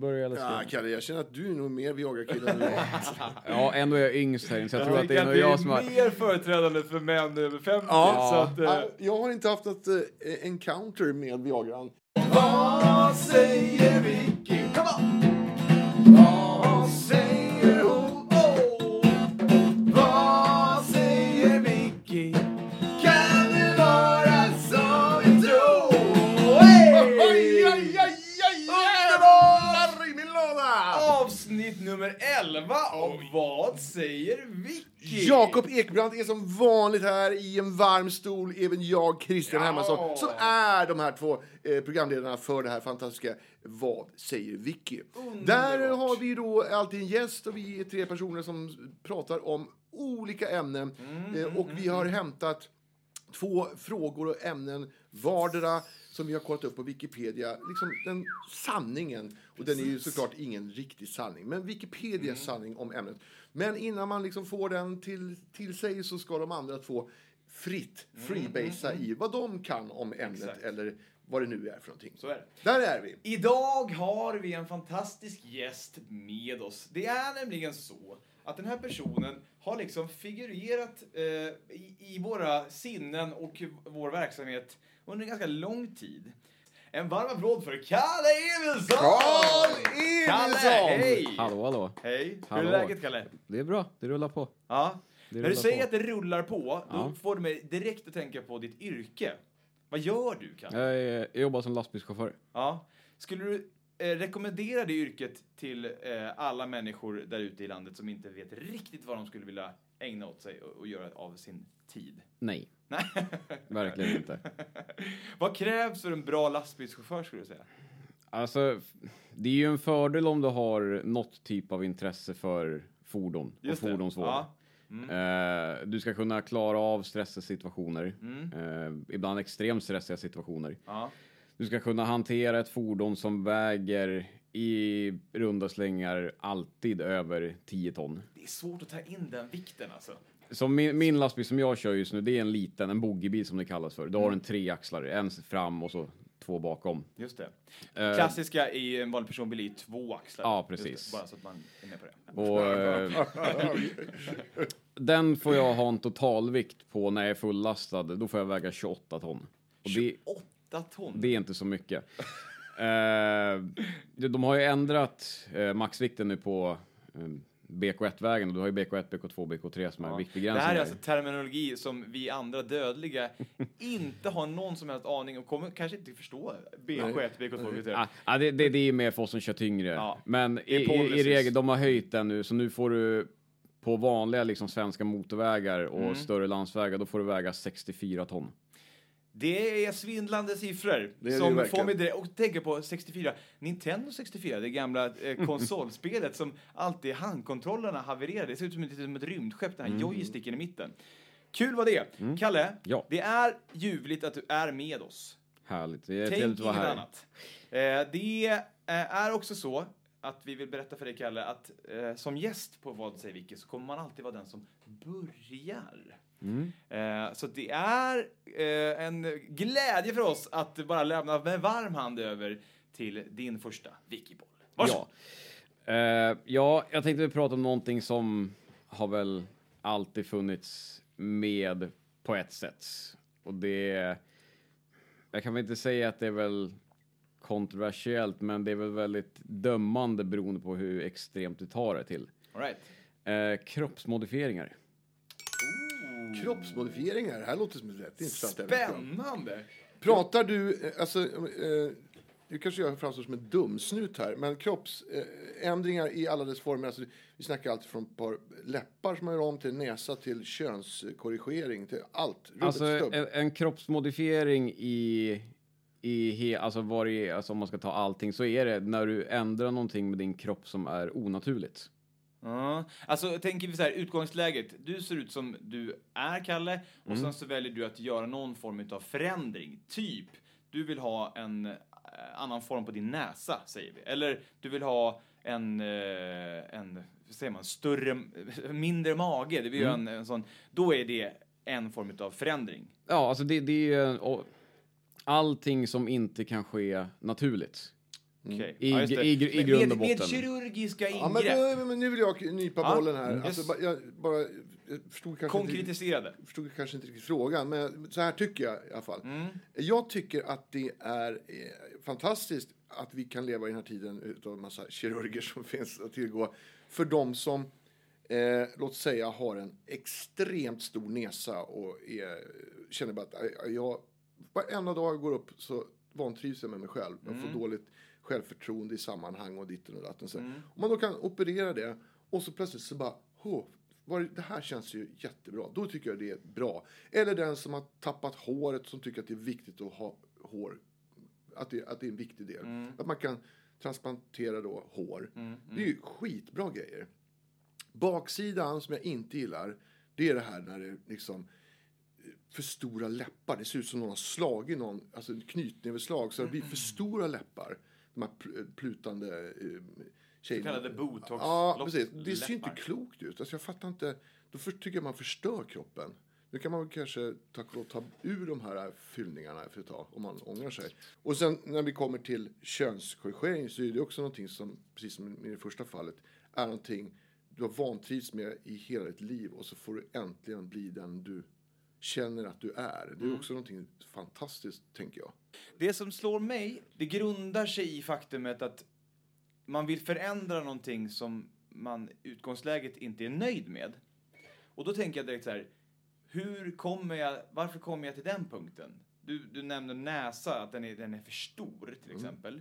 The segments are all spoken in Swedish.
börja eller Ja, jag? Kalle, jag känner att du är nog mer Viagra-kille än är. Ja, ändå är jag yngst här inne, så jag tror att det är nog jag som har... mer företrädande för män över 50. Ja. Så att, eh, Ja, Jag har inte haft något eh, encounter med Viagran. Vad säger Vicky? Come on! 11 av Vad säger Vicky? Jakob Ekbrand är som vanligt här i en varm stol. Även jag, Christian Ja. Hermansson, som är de här två eh, programledarna för det här fantastiska Vad säger Vicky? Där har vi då alltid en gäst och vi är tre personer som pratar om olika ämnen. eh, och vi har hämtat två frågor och ämnen vardera som vi har kollat upp på Wikipedia. Liksom den sanningen. Och den är ju såklart ingen riktig sanning. Men Wikipedias sanning om ämnet. Men innan man liksom får den till, till sig så ska de andra två fritt freebasea i vad de kan om ämnet Exakt. eller vad det nu är för någonting. Så är det. Där är vi. Idag har vi en fantastisk gäst med oss. Det är nämligen så att den här personen har liksom figurerat eh, i, i våra sinnen och vår verksamhet under en ganska lång tid. En varm applåd för Kalle Emilsson! Carl Kalle, Emilsson! hej! Hallå, hallå. Hej! Hur Hallå. är läget, Kalle? Det är bra, det rullar på. Ja. Det När du säger på. att det rullar på, då Ja. får du mig direkt att tänka på ditt yrke. Vad gör du, Kalle? Jag, jag jobbar som lastbilschaufför. Ja. Skulle du eh, rekommendera det yrket till eh, alla människor där ute i landet som inte vet riktigt vad de skulle vilja ägna åt sig och, och göra av sin tid? Nej, Nej. verkligen inte. vad krävs för en bra lastbilschaufför skulle du säga? Alltså, det är ju en fördel om du har något typ av intresse för fordon och det. fordonsvård. Ja. Eh, du ska kunna klara av stressiga situationer, Mm. eh, ibland extremt stressiga situationer. Ja. Du ska kunna hantera ett fordon som väger i runda slängar alltid över 10 ton. Det är svårt att ta in den vikten alltså. Som min, min lastbil som jag kör just nu, det är en liten, en boggiebil som det kallas för. Du har en treaxlare, en fram och så två bakom. Just det. Eh, Klassiska i en vanlig personbil är två axlar. Ja, precis. Det, bara så att man är med på det. Och, eh, den får jag ha en totalvikt på när jag är fullastad. Då får jag väga 28 ton. Och det, 8 ton. det är inte så mycket. Eh, de har ju ändrat eh, maxvikten nu på eh, BK1-vägen. och Du har ju BK1, BK2, BK3 som är Ja. Det viktbegränsningar. här är alltså terminologi som vi andra dödliga inte har någon som helst aning och kommer kanske inte förstå BK1, BK2, BK3. Ah, ah, det, det, det är mer för oss som kör tyngre. Ja. Men är i, i, i regel, de har höjt den nu, så nu får du på vanliga liksom, svenska motorvägar och Mm. större landsvägar, då får du väga 64 ton. Det är svindlande siffror Det är det som verkligen. får mig direkt och tänka på 64. Nintendo 64, det gamla eh, konsolspelet som alltid handkontrollerna havererar. Det ser ut som ett, som ett rymdskepp, den här joysticken i mitten. Kul var det. Kalle, Ja. det är ljuvligt att du är med oss. Härligt. Det är Tänk trevligt att vara inget här. annat. Eh, det eh, är också så att vi vill berätta för dig, Kalle, att eh, som gäst på Vad säger Vicky så kommer man alltid vara den som börjar. Mm. Eh, så det är eh, en glädje för oss att bara lämna med varm hand över till din första Wikiboll. Varsågod. Ja. Eh, ja, jag tänkte prata om någonting som har väl alltid funnits med på ett sätt. Och det... Jag kan väl inte säga att det är väl kontroversiellt, men det är väl väldigt dömande beroende på hur extremt du tar det till. All right. Eh, kroppsmodifieringar. Kroppsmodifieringar, det här låter som ett rätt intressant ämne. Spännande! Pratar du, eh, alltså, eh, kanske jag framstår som en dumsnut här, men kroppsändringar i alla dess former, alltså, vi snackar allt från ett par läppar som man gör om till näsa till könskorrigering till allt. Alltså en, en kroppsmodifiering i, i he, alltså var i, alltså om man ska ta allting så är det när du ändrar någonting med din kropp som är onaturligt. Alltså tänker vi så här, utgångsläget. Du ser ut som du är, Kalle, och Mm. sen så väljer du att göra någon form av förändring. Typ, du vill ha en eh, annan form på din näsa, säger vi. Eller du vill ha en, eh, en säger man, större, mindre mage. Det blir Mm. en, en sån, då är det en form av förändring. Ja, alltså det, det är allting som inte kan ske naturligt. Okej. I- just det. i- i Med- grund och med, med botten. kirurgiska Ja, men, ingrepp. men nu vill jag nypa Ja, bollen här. mm. Alltså, Yes. jag, bara, jag förstod kanske inte, Konkretiserade. förstod kanske inte riktigt frågan, men så här tycker jag i alla fall. Mm. Jag tycker att det är eh, fantastiskt att vi kan leva i den här tiden utav en massa kirurger som finns att tillgå. För de som, eh, låt säga, har en extremt stor näsa och är, känner bara att jag varenda dag jag går upp så vantrivs jag med mig själv. Jag får dåligt självförtroende i sammanhang och ditten och datten. Så. Om man då kan operera det och så plötsligt så bara, "Åh, vad, det här känns ju jättebra. Då tycker jag det är bra. Eller den som har tappat håret som tycker att det är viktigt att ha hår. Att det, att det är en viktig del. Att man kan transplantera då hår. Det är ju skitbra grejer. Baksidan som jag inte gillar, det är det här när det liksom eh, för stora läppar. Det ser ut som någon har slagit någon, alltså knytnäveslag, så det blir för stora läppar. De här pl- plutande eh, tjejerna. kallade botox- Ja, precis. Det ser ju inte klokt ut. Alltså jag fattar inte. Då tycker jag man förstör kroppen. Nu kan man kanske ta, ta ur de här fyllningarna för ett tag, om man ångrar sig. Och sen när vi kommer till könskorrigering så är det också någonting som, precis som i det första fallet, är någonting du har vantrivs med i hela ditt liv och så får du äntligen bli den du känner att du är. Det är också någonting fantastiskt, tänker jag. Det som slår mig, det grundar sig i faktumet att man vill förändra någonting som man utgångsläget inte är nöjd med. Och då tänker jag direkt så här, hur kommer jag, varför kommer jag till den punkten? Du, du nämner näsa, att den är, den är för stor till exempel.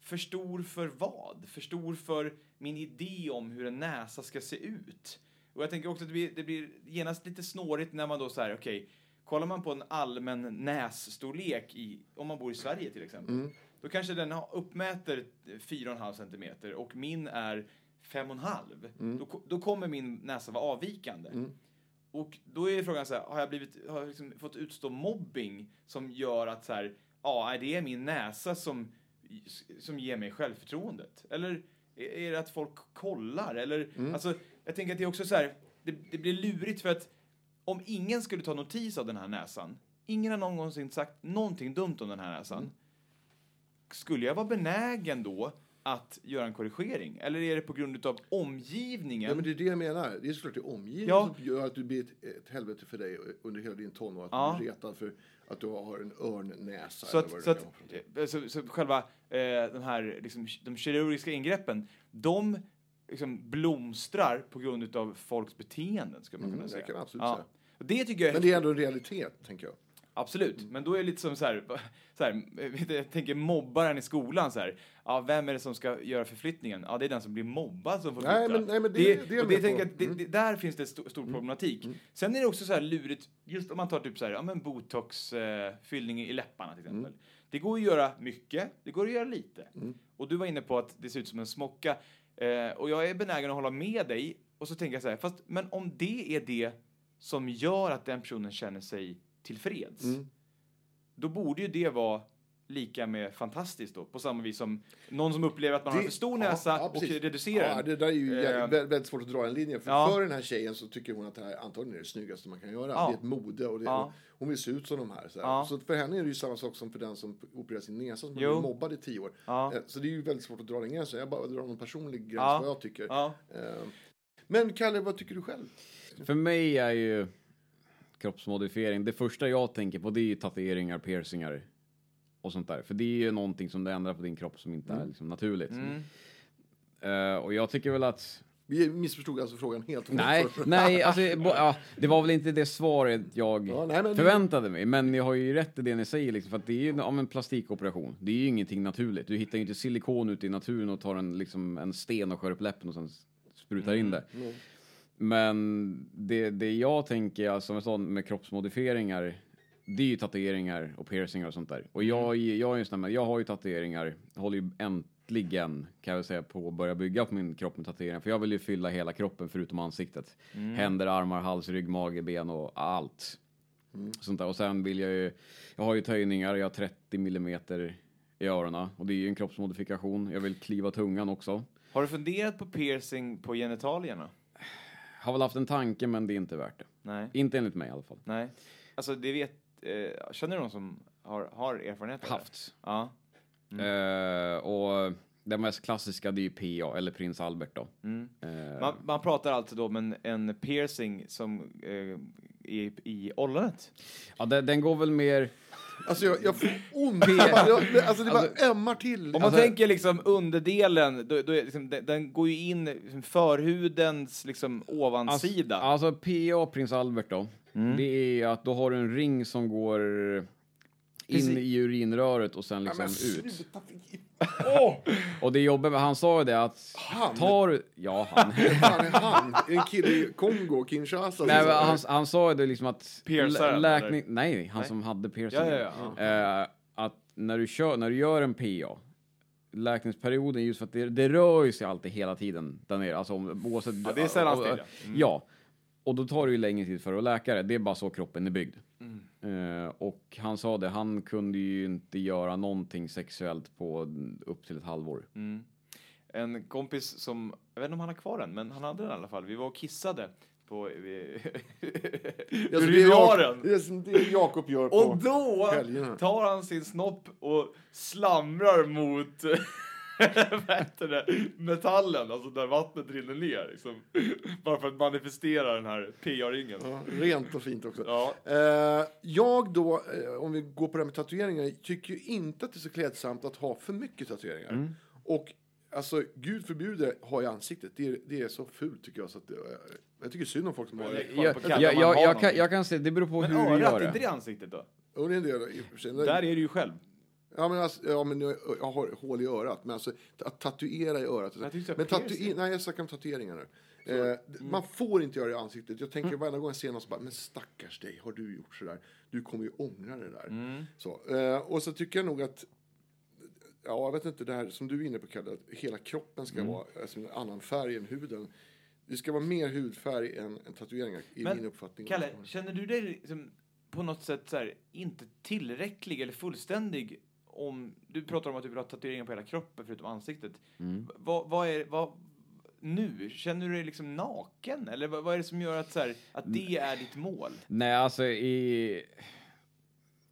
För stor för vad? För stor för min idé om hur en näsa ska se ut. Och jag tänker också att det blir, det blir genast lite snårigt när man då så här, okej, kollar man på en allmän nässtorlek i, om man bor i Sverige till exempel, då kanske den uppmäter 4,5 centimeter och min är 5,5. Då, ko- då kommer min näsa vara avvikande. Och då är frågan så här, har jag blivit, har jag liksom fått utstå mobbing som gör att så här, ja, är det min näsa som, som ger mig självförtroendet? Eller är är det att folk kollar? Eller, alltså, jag tänker att det är också så här, det, det blir lurigt för att om ingen skulle ta notis av den här näsan, ingen har någonsin sagt någonting dumt om den här näsan, skulle jag vara benägen då att göra en korrigering? Eller är det på grund av omgivningen? Ja, men det är det jag menar. Det är såklart det är omgivningen Ja. som gör att du blir ett, ett helvete för dig under hela din tonår. Att Ja. du blir retad för att du har en örnnäsa. Så att, så, att, så, så själva eh, de här liksom, de kirurgiska ingreppen, de liksom blomstrar på grund av folks beteenden, skulle man Mm, kunna det säga. kan man absolut säga. Och det tycker jag Men det är ändå en realitet, tänker jag. Absolut, men då är det lite som så här, så här jag tänker mobbaren i skolan så här. Ja, vem är det som ska göra förflyttningen? Ja, det är den som blir mobbad som får Nej, flytta. men- nej, men det- det det jag att det, Mm. det, där finns det stor, stor problematik. Sen är det också så här lurigt, just om man tar typ så här, ja men botox, eh, i läpparna till exempel. Det går att göra mycket, det går att göra lite. Och du var inne på att det ser ut som en smocka. Eh, och jag är benägen att hålla med dig. Och så tänker jag så här, fast men om det är det som gör att den personen känner sig tillfreds, då borde ju det vara lika med fantastiskt då, på samma vis som någon som upplever att man har Det- för stor ja, näsa ja, och reducerar Ja, det där är ju Eh, väldigt svårt att dra en linje. För, Ja. för den här tjejen så tycker hon att det här antagligen är det snyggaste man kan göra. Ja. Det är ett mode och, det, Ja. och hon vill se ut som de här. Så, här. Ja. så för henne är det ju samma sak som för den som opererar sin näsa som Jo. har mobbad i tio år. Ja. Eh, Så det är ju väldigt svårt att dra den gränsen. Jag bara drar någon personlig gräns Ja. vad jag tycker. Ja. Eh, Men Kalle, vad tycker du själv? För mig är ju kroppsmodifiering, det första jag tänker på det är ju tatueringar, piercingar och sånt där. För det är ju någonting som du ändrar på din kropp som inte är liksom naturligt. Mm. Eh, och jag tycker väl att Vi missförstod alltså frågan helt. och Nej, nej, alltså, bo- ja, det var väl inte det svaret jag Ja, nej, men- förväntade mig. Men jag har ju rätt i det ni säger, liksom, för att det är ju ja, en plastikoperation. Det är ju ingenting naturligt. Du hittar ju inte silikon ute i naturen och tar en, liksom, en sten och skär upp läppen och sen sprutar in det. Men det, det jag tänker, alltså, som jag sa med kroppsmodifieringar, det är ju tatueringar och piercingar och sånt där. Och jag, är- jag är ju sån där, men jag har ju tatueringar, håller ju äntligen kan jag säga på att börja bygga på min kropp med tatueringar. För jag vill ju fylla hela kroppen förutom ansiktet. Händer, armar, hals, rygg, mage, ben och allt. Sånt där. Och sen vill jag ju, jag har ju töjningar, jag har 30 millimeter i öronen. Och det är ju en kroppsmodifikation. Jag vill kliva tungan också. Har du funderat på piercing på genitalierna? Har väl haft en tanke men det är inte värt det. Nej. Inte enligt mig i alla fall. Nej. Alltså, det vet... Eh, känner du någon som har, har erfarenhet av det? Haft. Ja. Eh, och det mest klassiska det är ju PA, eller Prins Albert då. Eh, Man, man pratar alltså då om en, en piercing som eh, i, i ollonet. ja, den, den går väl mer... Alltså jag, jag får ont. Bara- jag, alltså det bara ömmar till. Om man Alltså, tänker liksom underdelen, då, då är liksom, den, den går ju in liksom förhudens liksom ovansida. Alltså PA Prins Albert då, Mm. det är att då har du en ring som går in i urinröret och sen ja, liksom men ut. Åh! Och det jobbiga med, han sa ju det att Han? tar ja han. Fan är han? En kille i Kongo, Kinshasa? Nej, men han, han sa ju det liksom att Piercaren, lä- läkning, nej, han Nej. som hade piercing. Ja, ja, ja. Eh, att när du, kör, när du gör en PA, läkningsperioden just för att det, det rör ju sig alltid hela tiden där nere. Alltså, om- oavsett, Ja, det är sällan och- stilla. Mm. Ja, och då tar det ju längre tid för att läka det. Det är bara så kroppen är byggd. Mm. Eh, och han sa det, han kunde ju inte göra någonting sexuellt på upp till ett halvår. Mm. En kompis som, jag vet inte om han har kvar den, men han hade den i alla fall. Vi var och kissade på eh, Alltså, det, är Jakob gör på Och då helgerna. tar han sin snopp och slamrar mot? metallen, alltså där vattnet rinner ner. Liksom. Bara för att manifestera den här PA-ringen. Ja, rent och fint också. Ja. Eh, jag då, eh, om vi går på det här med tatueringar, tycker ju inte att det är så klädsamt att ha för mycket tatueringar. Mm. Och alltså, gud förbjude ha i ansiktet. Det är, det är så fult tycker jag. Så att, eh, jag tycker synd om folk som har det. Jag, på jag, jag, jag, kan, jag kan se, det beror på Men hur du örat, gör inte det. det ansiktet då? Och det är en del i och för sig. Där är du ju själv. Ja, men, alltså, ja, men jag, jag har hål i örat. Men alltså, att tatuera i örat. Jag tyckte men tatu nej, jag snackar om tatueringar nu. Eh, Man får inte göra det i ansiktet. Jag tänker varje gång jag ser någon så bara, men stackars dig, har du gjort sådär? Du kommer ju ångra det där. Så, eh, och så tycker jag nog att, ja, jag vet inte, det här som du är inne på Kalle, att hela kroppen ska vara alltså, en annan färg än huden. Det ska vara mer hudfärg än, än tatueringar, i Men, min uppfattning. Kalle, känner du dig liksom på något sätt så här, inte tillräcklig eller fullständig om... Du pratar om att du vill ha tatueringar på hela kroppen förutom ansiktet. Mm. Vad, vad är... Vad, nu? Känner du dig liksom naken? Eller vad, vad är det som gör att, så här, att det är ditt mål? Nej, alltså i...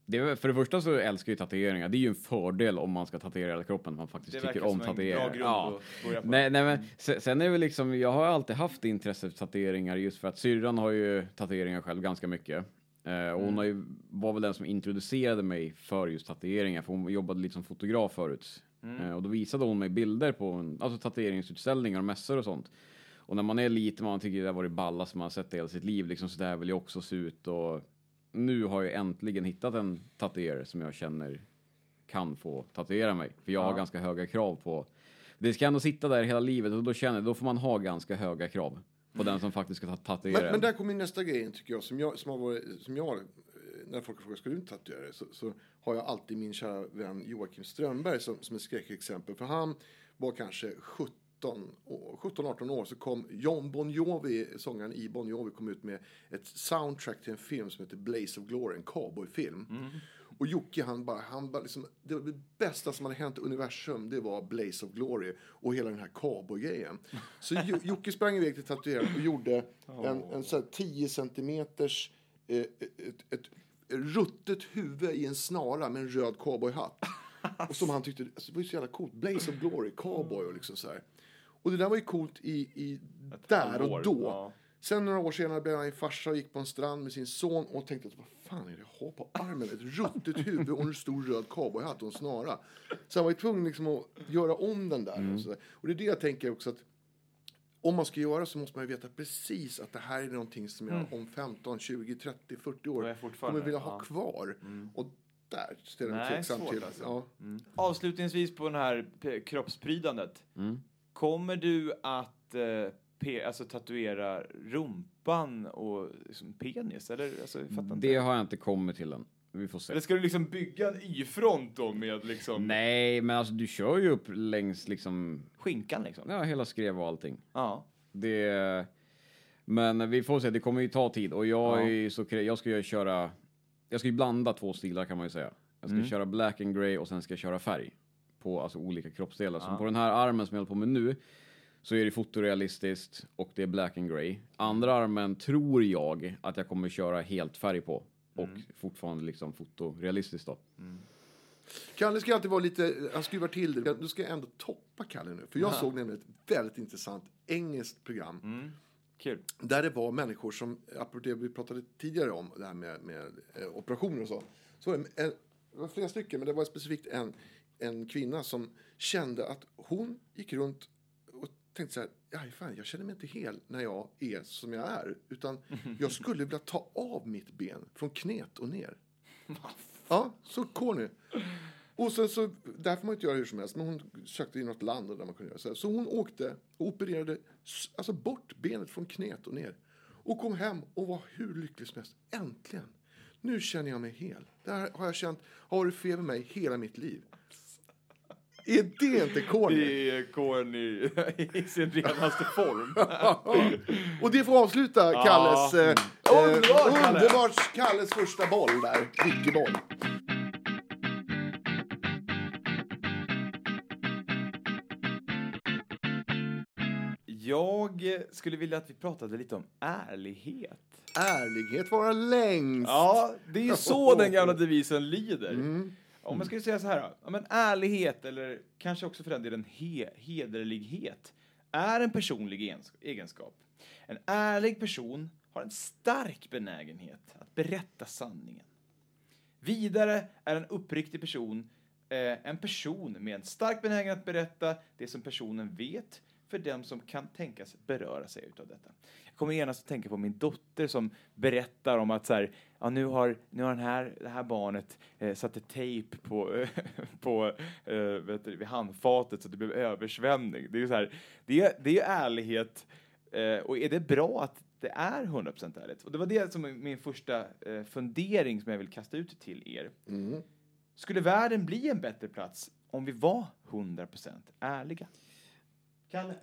Det för det första så älskar jag tatueringar. Det är ju en fördel om man ska tatuera hela kroppen, man faktiskt Det tycker om tatueringar. Ja. Nej, nej, men se- sen är det väl liksom, jag har alltid haft intresse för tatueringar just för att syrran har ju tatueringar själv ganska mycket. Eh, och hon har ju, var väl den som introducerade mig för just tatueringar, för hon jobbade lite som fotograf förut. Eh, och då visade hon mig bilder på en, alltså tatueringsutställningar och mässor och sånt. Och när man är liten, man tycker det har varit balla som man har sett i hela sitt liv, liksom så där vill jag också se ut. Och nu har jag äntligen hittat en tatuerare som jag känner kan få tatuera mig. För jag har ganska höga krav på... Det ska ändå sitta där hela livet och då känner jag, då får man ha ganska höga krav på den som faktiskt ska ta- tatuera Men, en. men där kommer nästa grej tycker jag, som jag, som har varit, som jag när folk frågar ska du inte tatuera dig? Så, så har jag alltid min kära vän Joakim Strömberg som, som ett skräckexempel. För han var kanske 17 år- 17-18 år så kom John Bon Jovi, sångaren i Bon Jovi, kom ut med ett soundtrack till en film som heter Blaze of Glory, en cowboyfilm. Och Jocke, han bara, han bara liksom, det, var det bästa som hade hänt i universum, det var Blaze of Glory och hela den här cowboygrejen. Så Jo- Jocke sprang iväg till tatueraren och gjorde en, en så här 10 centimeters eh, ett, ett ruttet huvud i en snara med en röd cowboyhatt. Och som han tyckte, alltså, det var ju så jävla coolt. Blaze of Glory, cowboy och liksom så här. Och det där var ju coolt i, i där och då. ja. Sen några år senare blev han en farsa och gick på en strand med sin son och tänkte att vad fan är det jag har på armen? Ett ruttet huvud och en stor röd cowboyhatt och en snara. Så han var ju tvungen liksom att göra om den där. Och, så där. och det är det jag tänker också att om man ska göra så måste man ju veta precis att det här är någonting som jag om 15, 20, 30, 40 Då är år kommer vilja ha kvar. Och där ställer jag mig tveksam till. alltså. Ja. Avslutningsvis på det här kroppsprydandet. Mm. Kommer du att eh, pe- alltså, tatuera rumpan och liksom, penis? Eller, alltså, jag fattar inte. Det har jag inte kommit till än. Vi får se. Eller ska du liksom bygga en Y-front då med liksom Nej, men alltså du kör ju upp längs liksom, skinkan liksom? ja, hela skrev och allting. Ja. Det... Men vi får se, det kommer ju ta tid och jag Ja. är ju så jag ska ju köra, jag ska ju blanda två stilar kan man ju säga. Jag ska Mm. köra black and grey och sen ska jag köra färg på alltså olika kroppsdelar. Ja. Så på den här armen som jag håller på med nu så är det fotorealistiskt och det är black and grey. Andra armen tror jag att jag kommer köra helt färg på och Mm. fortfarande liksom fotorealistiskt då. Kalle ska alltid vara lite, han skruvar till det. Nu ska jag ändå toppa Kalle nu. För jag såg nämligen ett väldigt intressant engelskt program. Mm. Kul. Där det var människor som, apropå det vi pratade tidigare om, det här med, med eh, operationer och så. Så det, en, det var flera stycken, men det var specifikt en, en kvinna som kände att hon gick runt tänkte så här, fan, jag känner mig inte hel när jag är som jag är. Utan jag skulle vilja ta av mitt ben från knät och ner. Ja, så corny. Och sen så, där får man inte göra hur som helst, men hon sökte i något land där man kunde göra så. här. Så hon åkte och opererade alltså bort benet från knät och ner. Och kom hem och var hur lycklig som helst. Äntligen! Nu känner jag mig hel. Det här har jag känt, har varit fel med mig hela mitt liv. Är det inte corny? Det är corny i sin renaste form. och det får avsluta Kalles... Eh, Underbart, eh, Kalle! underbart Kalles första boll där. Vicky-boll. Jag skulle vilja att vi pratade lite om ärlighet. Ärlighet vara längst. Ja, det är så den gamla devisen lyder. Mm. Om man skulle säga så här då, ja, men ärlighet eller kanske också för den delen he hederlighet är en personlig ens- egenskap. En ärlig person har en stark benägenhet att berätta sanningen. Vidare är en uppriktig person eh, en person med en stark benägenhet att berätta det som personen vet för dem som kan tänkas beröra sig utav detta. Jag kommer genast att tänka på min dotter som berättar om att så här, ja, nu har, nu har den här, det här barnet eh, satte tejp på, på eh, vet du, vid handfatet så att det blev översvämning. Det är ju så här, det är, det är ärlighet eh, och är det bra att det är 100% ärligt? Och det var det som är min första eh, fundering som jag vill kasta ut till er. Mm. Skulle världen bli en bättre plats om vi var 100% ärliga? Kalle?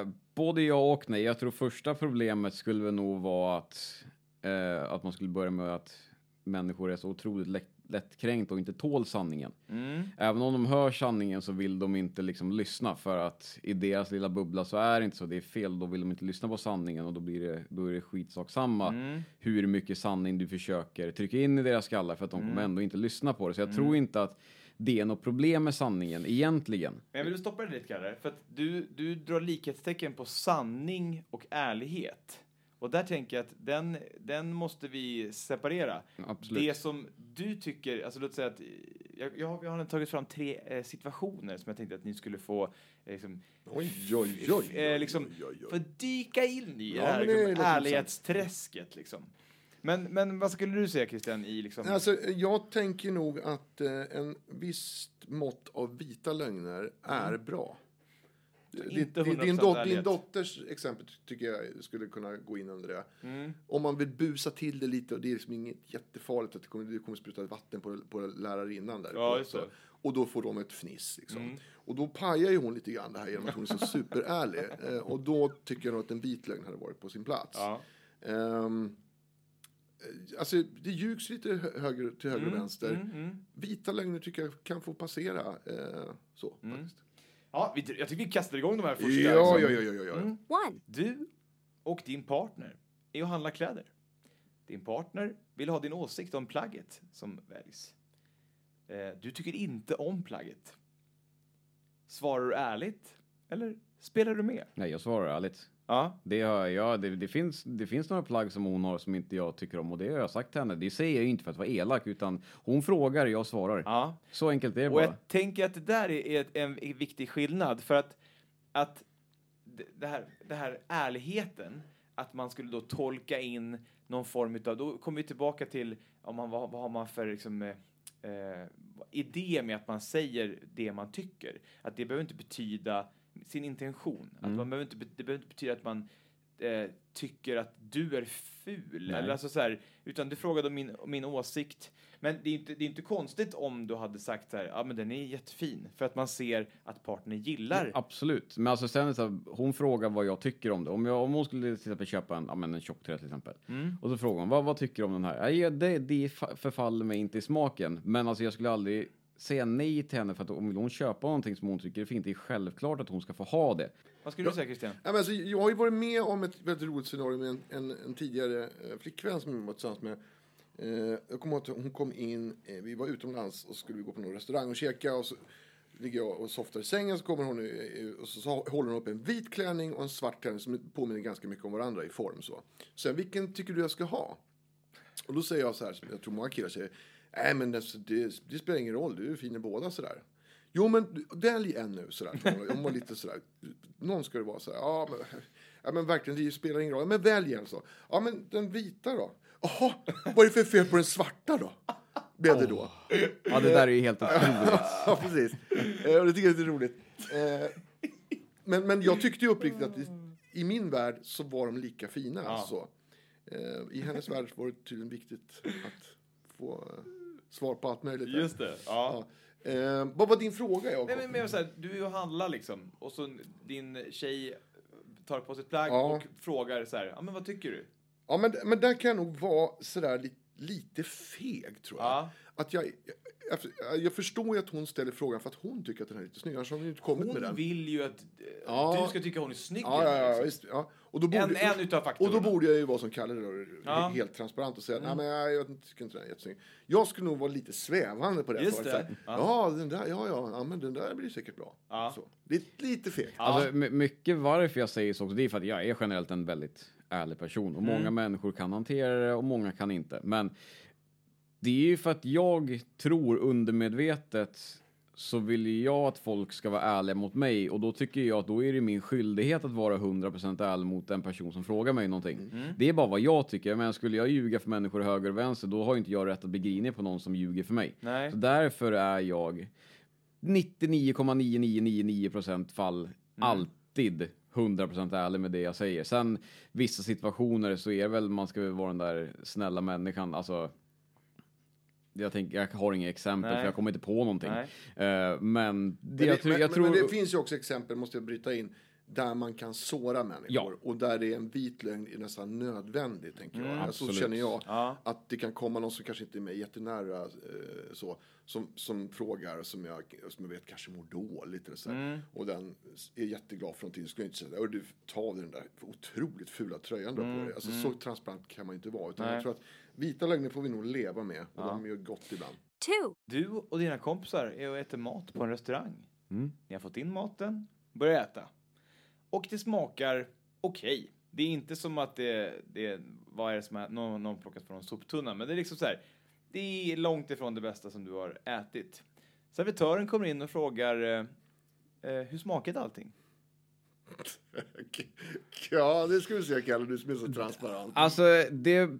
Eh, både ja och nej. Jag tror första problemet skulle väl nog vara att, eh, att man skulle börja med att människor är så otroligt lätt, lättkränkt och inte tål sanningen. Mm. Även om de hör sanningen så vill de inte liksom lyssna för att i deras lilla bubbla så är det inte så. Det är fel, då vill de inte lyssna på sanningen och då blir det, då är det skitsak samma Mm. hur mycket sanning du försöker trycka in i deras skallar för att de Mm. kommer ändå inte lyssna på det. Så jag tror inte att det är något problem med sanningen egentligen. Men jag vill stoppa dig lite, Kalle, för att du, du drar likhetstecken på sanning och ärlighet. Och där tänker jag att den, den måste vi separera. Absolut. Det som du tycker, alltså låt säga att jag, jag, har- jag har tagit fram tre eh, situationer som jag tänkte att ni skulle få eh, liksom, Oj, oj, oj. eh, liksom, oj, oj, oj. få dyka in i Ja, det här det liksom, låter ärlighetsträsket. Liksom. Men, men vad skulle du säga Christian i liksom... Alltså, jag tänker nog att eh, en visst mått av vita lögner är bra. inte Din, 100% din, dot, din dotters exempel tycker jag skulle kunna gå in under det. Mm. Om man vill busa till det lite och det är liksom inget jättefarligt att det kommer, det kommer spruta vatten på, på lärarinnan där. Ja, det. Och då får de ett fniss. Liksom. Mm. Och då pajar ju hon lite grann det här genom att hon är så superärlig. Eh, och då tycker jag nog att en vit lögn hade varit på sin plats. Ja. Eh, alltså, det ljugs lite hö- höger, till höger och Mm, vänster. mm, mm. Vita lögner tycker jag kan få passera. Eh, så, Mm. faktiskt. Ja, vi, jag tycker vi kastar igång de här första. Ja, liksom. ja, ja, ja, ja. Mm. One. Du och din partner är och handlar kläder. Din partner vill ha din åsikt om plagget som väljs. Eh, du tycker inte om plagget. Svarar du ärligt eller spelar du med? Nej, jag svarar ärligt. Ja. Det, har jag, det, det, finns, det finns några plagg som hon har som inte jag tycker om och det har jag sagt till henne. Det säger jag ju inte för att vara elak utan hon frågar, jag svarar. ja. Så enkelt är det Och bara. jag tänker att det där är ett- en viktig skillnad för att, att det- det här, det här ärligheten, att man skulle då tolka in någon form utav, då kommer vi tillbaka till om man, vad, vad har man för liksom, eh, eh, idé med att man säger det man tycker. Att det behöver inte betyda sin intention. Att Mm. man behöver inte, det behöver inte betyda att man eh, tycker att du är ful. Nej. Eller alltså så här, utan du frågade om min, min åsikt. Men det är, inte, det är inte konstigt om du hade sagt så här, ja men den är jättefin. För att man ser att partnern gillar. Absolut. Men alltså sen så här, hon frågar vad jag tycker om det. Om, jag, om hon skulle till exempel köpa en, ja, men en tjocktröja till exempel. Mm. Och så frågar hon, vad, vad tycker du om den här? Ja, ja, det, det fa- förfaller mig inte i smaken. Men alltså jag skulle aldrig säga nej till henne för att om vill hon köpa någonting som hon tycker är fint, det är självklart att hon ska få ha det. Vad skulle du säga Christian? Ja, men alltså, jag har ju varit med om ett väldigt roligt scenario med en, en, en tidigare eh, flickvän som jag var tillsammans med. Eh, jag kommer ihåg att hon kom in, eh, vi var utomlands och skulle vi gå på någon restaurang och käka och så ligger jag och softar i sängen så kommer hon eh, och så, så håller hon upp en vit klänning och en svart klänning som påminner ganska mycket om varandra i form så. Sen vilken tycker du jag ska ha? Och då säger jag så här, som jag tror många killar säger, nej men det, det, det spelar ingen roll, du är fin i båda sådär. Jo men välj en nu sådär. Hon var lite sådär, någon ska det vara sådär, ja men, ja men verkligen det spelar ingen roll, men välj en så. Ja men den vita då? Jaha, vad är det för fel på den svarta då? Blev det då. Ja, det där är ju helt otroligt. Ja, precis. Eh, och det tycker jag är lite roligt. Eh, men, men jag tyckte ju uppriktigt att i, i min värld så var de lika fina. Alltså. Eh, I hennes värld var det tydligen viktigt att få svar på allt möjligt. Just det. Ja. Ja. Eh, vad var din fråga, Jakob? Nej, men, men så här, du är ju och handlar liksom och så din tjej tar på sig ett plagg Ja. och frågar så här, ja men vad tycker du? Ja, men, men där kan jag nog vara sådär li, lite feg, tror jag. Ja. Att jag, jag, förstår ju att hon ställer frågan för att hon tycker att den är lite snygg. Annars hade hon ju inte kommit med Hon den. vill ju att eh, Ja. du ska tycka hon är snygg. Ja, ja, ja, liksom. visst, ja. Och då borde, En, en utav och faktorerna. då borde jag ju vara som Kalle då, Ja. Mm. helt transparent och säga nej men jag, jag tycker inte den är jättesnygg. Jag skulle nog vara lite svävande på det. Just det. Så här, Ja, den där, ja, ja, ja, men den där blir säkert bra. Ja. Så. Det är lite fegt. Alltså, my- mycket varför jag säger så också, det är för att jag är generellt en väldigt ärlig person och Mm. många människor kan hantera det och många kan inte. Men det är ju för att jag tror undermedvetet så vill jag att folk ska vara ärliga mot mig och då tycker jag att då är det min skyldighet att vara 100% ärlig mot den person som frågar mig någonting. Mm. Det är bara vad jag tycker. Men skulle jag ljuga för människor höger och vänster, då har inte jag rätt att bli grinig på någon som ljuger för mig. Nej. Så därför är jag 99,9999% fall alltid 100% ärlig med det jag säger. Sen vissa situationer så är det väl, man ska vara den där snälla människan. Alltså, jag, tänker, jag har inga exempel Nej. för jag kommer inte på någonting. Eh, men det, Men jag, det, tror, men, jag tror... men det finns ju också exempel, måste jag bryta in, där man kan såra människor. Ja. Och där det är en vit lögn är nästan nödvändig, tänker jag. så absolut. känner jag. Ja. Att det kan komma någon som kanske inte är mig jättenära, eh, så, som, som frågar, som jag, som jag vet kanske mår dåligt. Eller så här. Och den är jätteglad för någonting. Så skulle jag inte säga, "Hörru, du, ta av dig den där otroligt fula tröjan du har på dig. Alltså, Så transparent kan man inte vara. Utan Nej. jag tror att vita lögner får vi nog leva med. Och de gör gott ibland. two, Du och dina kompisar är och äter mat på en restaurang. Mm. Ni har fått in maten, börjar äta. Och det smakar okej. Det är inte som att det, det vad är det som är, någon, någon plockat från en soptunna, men det är liksom så här. Det är långt ifrån det bästa som du har ätit. Servitören kommer in och frågar eh, eh, hur smakade allting? Ja, det ska vi se, Kalle, du som är så transparent. Alltså, det...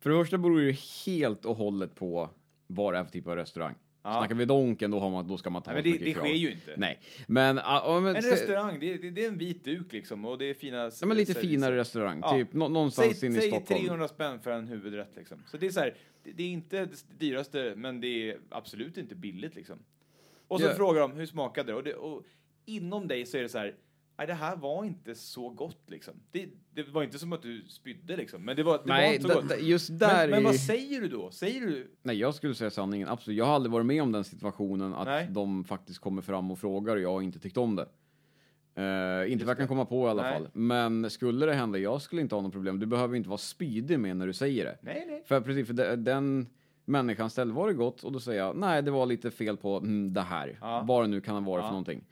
För det första beror det ju helt och hållet på vad det är för typ av restaurang. Ja. Snackar vi Donken, då, har man, då ska man ta Nej, men det, det sker ju inte. Nej, men... ah, men En restaurang, det, det, det är en vit duk liksom och det är fina... Ja, men lite finare restaurang. Ja. Typ nå- någonstans Säg, inne i säg Stockholm. 300 spänn för en huvudrätt liksom. Så det är så här, det, det är inte det dyraste, men det är absolut inte billigt liksom. Och så Ja. frågar de, hur smakade det? Och, det? och inom dig så är det så här, nej det här var inte så gott liksom. Det, det var inte som att du spydde liksom, men det var, det var Nej, inte så gott. da, just där men, men vad säger du då? Säger du, Nej, jag skulle säga sanningen. Absolut. Jag har aldrig varit med om den situationen att Nej. de faktiskt kommer fram och frågar och jag har inte tyckt om det. Eh, inte vad jag kan komma på i alla Nej. fall. Men skulle det hända, jag skulle inte ha något problem. Du behöver inte vara spydig med när du säger det. nej nej. För precis, för de- den människan ställde var det gott och då säger jag nej, det var lite fel på mm, det här. Ja. Vad det nu kan vara Ja. för någonting.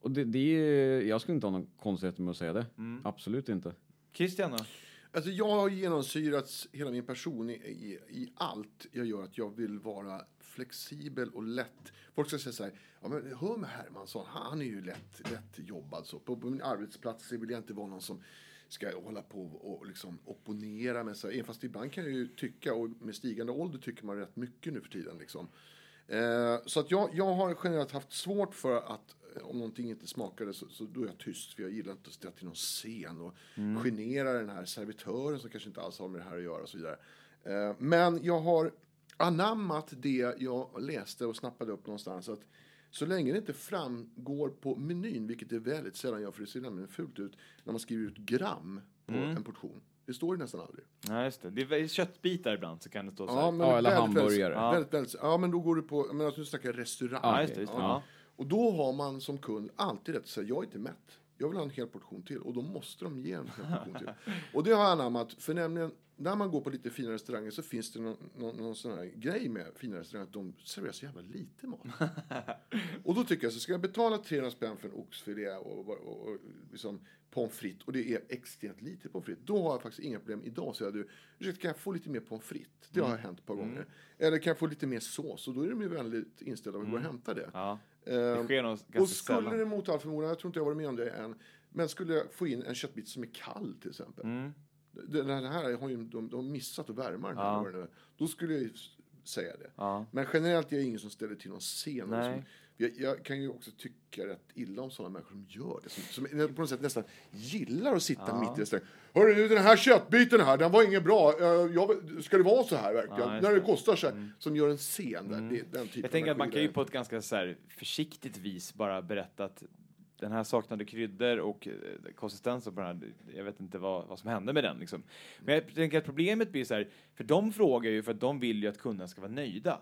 Och det, det är, jag skulle inte ha någon konstighet med att säga det. Mm. Absolut inte. Christian då? Alltså jag har genomsyrats hela min person i, i, i allt jag gör att jag vill vara flexibel och lätt. Folk ska säga så här, ja men hör med Hermansson, han, han är ju lätt, lätt jobbad så. På, på min arbetsplats vill jag inte vara någon som ska hålla på och liksom opponera med sig. Även fast ibland kan jag ju tycka, och med stigande ålder tycker man rätt mycket nu för tiden liksom. Eh, så att jag, jag har generellt haft svårt för att om någonting inte smakade så, så då är jag tyst för jag gillar inte att ställa till någon scen och genera den här servitören som kanske inte alls har med det här att göra och så vidare. Eh, men jag har anammat det jag läste och snappade upp någonstans att så länge det inte framgår på menyn, vilket det väldigt sällan gör för det ser nämligen fult ut när man skriver ut gram på en portion. Det står det nästan aldrig. Nej just det, det är köttbitar ibland så kan det stå så Ja, här. men Ja, eller väldigt, hamburgare. Väldigt, väldigt, väldigt, ja, men då går du på, men alltså, nu snackar jag restaurang. Ja, just det, just det. Ja. Och då har man som kund alltid rätt att säga, jag är inte mätt. jag vill ha en hel portion till. Och då måste de ge en hel portion till. Och det har jag anammat, för nämligen när man går på lite fina restauranger så finns det någon, någon, någon sån här grej med fina restauranger att de serverar så jävla lite mat. och då tycker jag så ska jag betala 300 spänn för en oxfilé och, och, och, och liksom pommes frites och det är extremt lite pommes frites. Då har jag faktiskt inga problem. Idag säger du, ursäkta kan jag få lite mer pommes frites? Det har hänt ett par gånger. Eller kan jag få lite mer sås? Och då är de ju väldigt inställda på att gå och hämta det. Ja. Ehm, Det sker nog ganska och skulle sällan. det mot all förmodan, jag tror inte jag varit med om det än, men skulle jag få in en köttbit som är kall till exempel. Mm. Den här har ju de, de missat att värma den här. Ja. det nu. Då skulle jag ju säga det. Ja. Men generellt är jag ingen som ställer till någon scen. Jag, jag kan ju också tycka rätt illa om sådana människor som gör det. Som, som på något sätt nästan gillar att sitta Ja. mitt i restaurangen. Hörru du, den här köttbiten här, den var inget bra. Eh, Jag, ska det vara så här verkligen? Ja, När det kostar så här. Som gör en scen där. Det, den typen Jag tänker att man kan ju på ett ganska så här försiktigt vis bara berätta att den här saknade kryddor och eh, konsistensen på den här, jag vet inte vad, vad som hände med den liksom. Men jag tänker att problemet blir så här, för de frågar ju för att de vill ju att kunderna ska vara nöjda.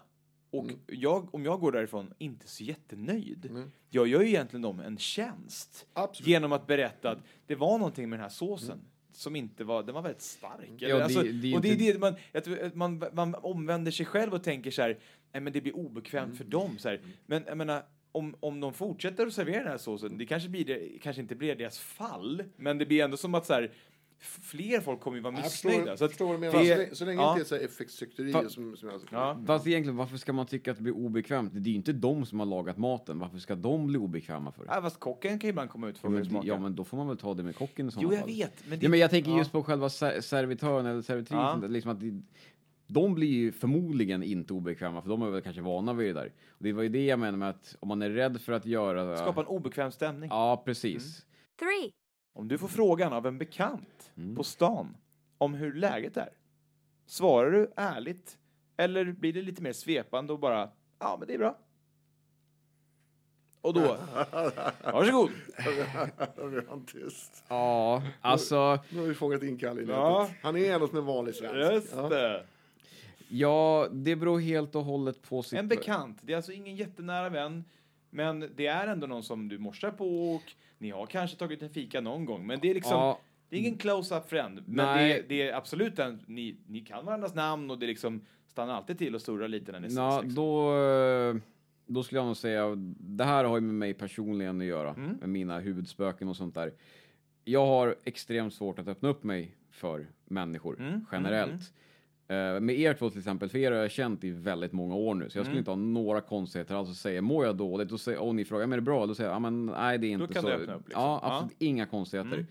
Och Mm. jag, om jag går därifrån inte så jättenöjd, Mm. jag gör ju egentligen dem en tjänst Absolut. genom att berätta att det var någonting med den här såsen som inte var, den var väldigt stark. Ja, det- alltså, det är och det är inte- det man, tror att man, man omvänder sig själv och tänker så här, nej men det blir obekvämt för dem. Så här. Men jag menar, om, om de fortsätter att servera den här såsen, det kanske, blir det, kanske inte blir deras fall, men det blir ändå som att så här, fler folk kommer ju vara Jag missnöjda. att förstår vad du menar. det- så länge, ja. det inte är så Fa- som, som jag Ja. Fast egentligen, varför ska man tycka att det blir obekvämt? Det är ju inte de som har lagat maten. Varför ska de bli obekväma för? Ja, fast kocken kan ju ibland komma ut och Ja det men, ja, men då får man väl ta det med kocken i jo, jag fall. vet. Men, det, Ja, men jag tänker ja. just på själva ser- servitören eller servitrisen. Ja. Liksom att det, de blir ju förmodligen inte obekväma, för de är väl kanske vana vid det där. Och det var ju det jag menar med att om man är rädd för att göra... Skapa en obekväm stämning. Ja, precis. Three. Om du får frågan av en bekant Mm. på stan om hur läget är, svarar du ärligt eller blir det lite mer svepande och bara ja, men det är bra? Och då, varsågod. Nu är han tyst. Ja, alltså... Nu har vi fångat in Kalle i nätet. Ja. Han är ändå som en vanlig svensk. Just Ja. det. Ja, det beror helt och hållet på sitt... En bekant, det är alltså ingen jättenära vän, men det är ändå någon som du morsar på och ni har kanske tagit en fika någon gång, men det är liksom Ja, Det är ingen close-up friend, men det, det är absolut en, ni, ni kan varandras namn och det liksom stannar alltid till och surrar lite när ni ja ses. Liksom. då, då skulle jag nog säga, det här har ju med mig personligen att göra, Mm. med mina huvudspöken och sånt där. Jag har extremt svårt att öppna upp mig för människor Mm, generellt. Eh, med er två till exempel, för er har jag känt i väldigt många år nu, så jag skulle Mm. inte ha några konstigheter alls att säga, mår jag dåligt? Och, säger, och ni frågar, men är det bra? Då säger jag, ja men nej det är inte kan så. du öppna upp, liksom. Ja, Ja. absolut inga konstigheter. Mm.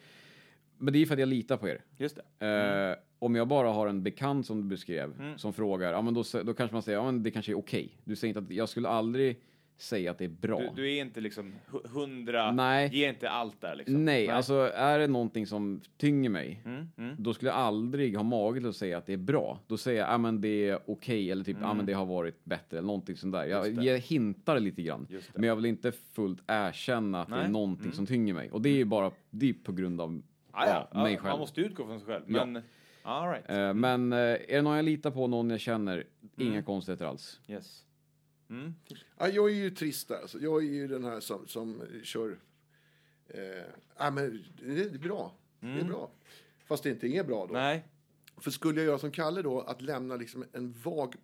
Men det är för att jag litar på er. Just det. Eh, om jag bara har en bekant som du beskrev, Mm. som frågar, ja men då, då kanske man säger, ja men det kanske är okej. Du säger inte att, jag skulle aldrig säga att det är bra. Du, du är inte liksom hu- hundra, Nej. ge inte allt där liksom. Nej, alltså är det någonting som tynger mig, Mm, mm. då skulle jag aldrig ha mage till att säga att det är bra. Då säger jag, ja men det är okej, eller typ, ja men det har varit bättre, eller någonting sånt där. Jag, Mm. Jag hintar lite grann. Men jag vill inte fullt erkänna att det är Nej. någonting Mm. som tynger mig. Och det är ju bara, det är på grund av Ah, ja, ja, mig ja, själv. Man måste utgå från sig själv. Ja. Men, all right. Eh, men eh, är det någon jag litar på, någon jag känner, inga Mm. konstigheter alls. Yes. Mm. Ja, jag är ju trist. Alltså. Jag är ju den här som, som kör... Eh, ja, men det är bra. Det är Mm. bra. Fast det inte är bra då. Nej. För skulle jag göra som Kalle då, att lämna liksom en vag...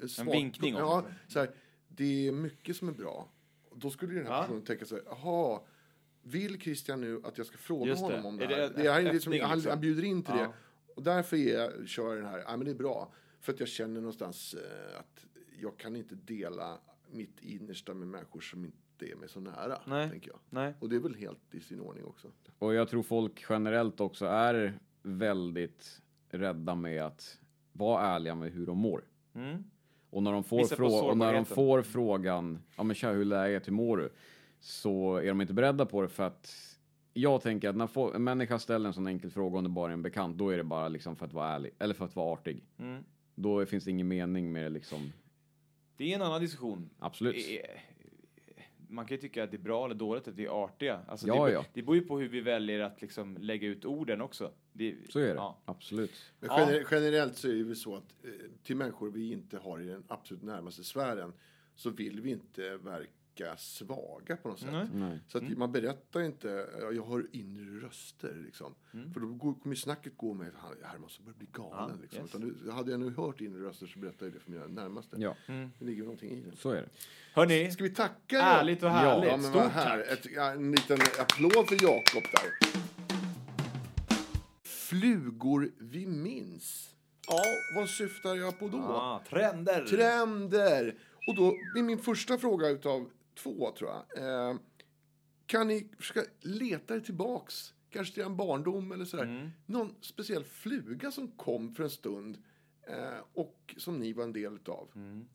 En, svag, vinkning om Ja, det. så här, det är mycket som är bra. Då skulle den här Ja. personen tänka så här, jaha, vill Christian nu att jag ska fråga Just det. honom om det Är här? det Det är, en liksom, han, liksom? han bjuder in till Ja. det. Och därför är jag, kör jag den här, ja men det är bra. För att jag känner någonstans eh, att jag kan inte dela mitt innersta med människor som inte är mig så nära. Nej. Tänker jag. Nej. Och det är väl helt i sin ordning också. Och jag tror folk generellt också är väldigt rädda med att vara ärliga med hur de mår. Mm. Och när de får, frå- och när de får frågan, ja men tja, hur är läget, hur mår du? Så är de inte beredda på det för att jag tänker att när få- en människa ställer en sån enkel fråga om det bara är en bekant, då är det bara liksom för att vara ärlig, eller för att vara artig. Mm. Då finns det ingen mening med det liksom. Det är en annan diskussion. Absolut. Eh, Man kan ju tycka att det är bra eller dåligt att vi är artiga. Alltså Ja, det, ja. det beror ju på hur vi väljer att liksom lägga ut orden också. Det, Så är det. Ja. Absolut. Gener- generellt så är det väl så att eh, till människor vi inte har i den absolut närmaste sfären så vill vi inte verka lika svaga på något sätt. Nej. Nej. Så att man berättar inte, ja, jag har inre röster liksom. För då kommer ju snacket gå med, "Han- det här måste börja bli galen Ja, liksom. yes. Utan nu, hade jag nu hört inre röster så berättar jag det för mina närmaste. Ja, Det ligger någonting i det. så är det. Hörni, Ska vi tacka? ärligt och härligt. Ja, men Stort vad här. tack. Ett, en liten applåd för Jakob där. Flugor vi minns. Ja, vad syftar jag på då? Ah, trender. Trender! Och då är min första fråga utav två, tror jag. Eh, kan ni försöka leta er tillbaks, kanske till en barndom eller sådär. Mm. Någon speciell fluga som kom för en stund eh, och som ni var en del utav. Mm.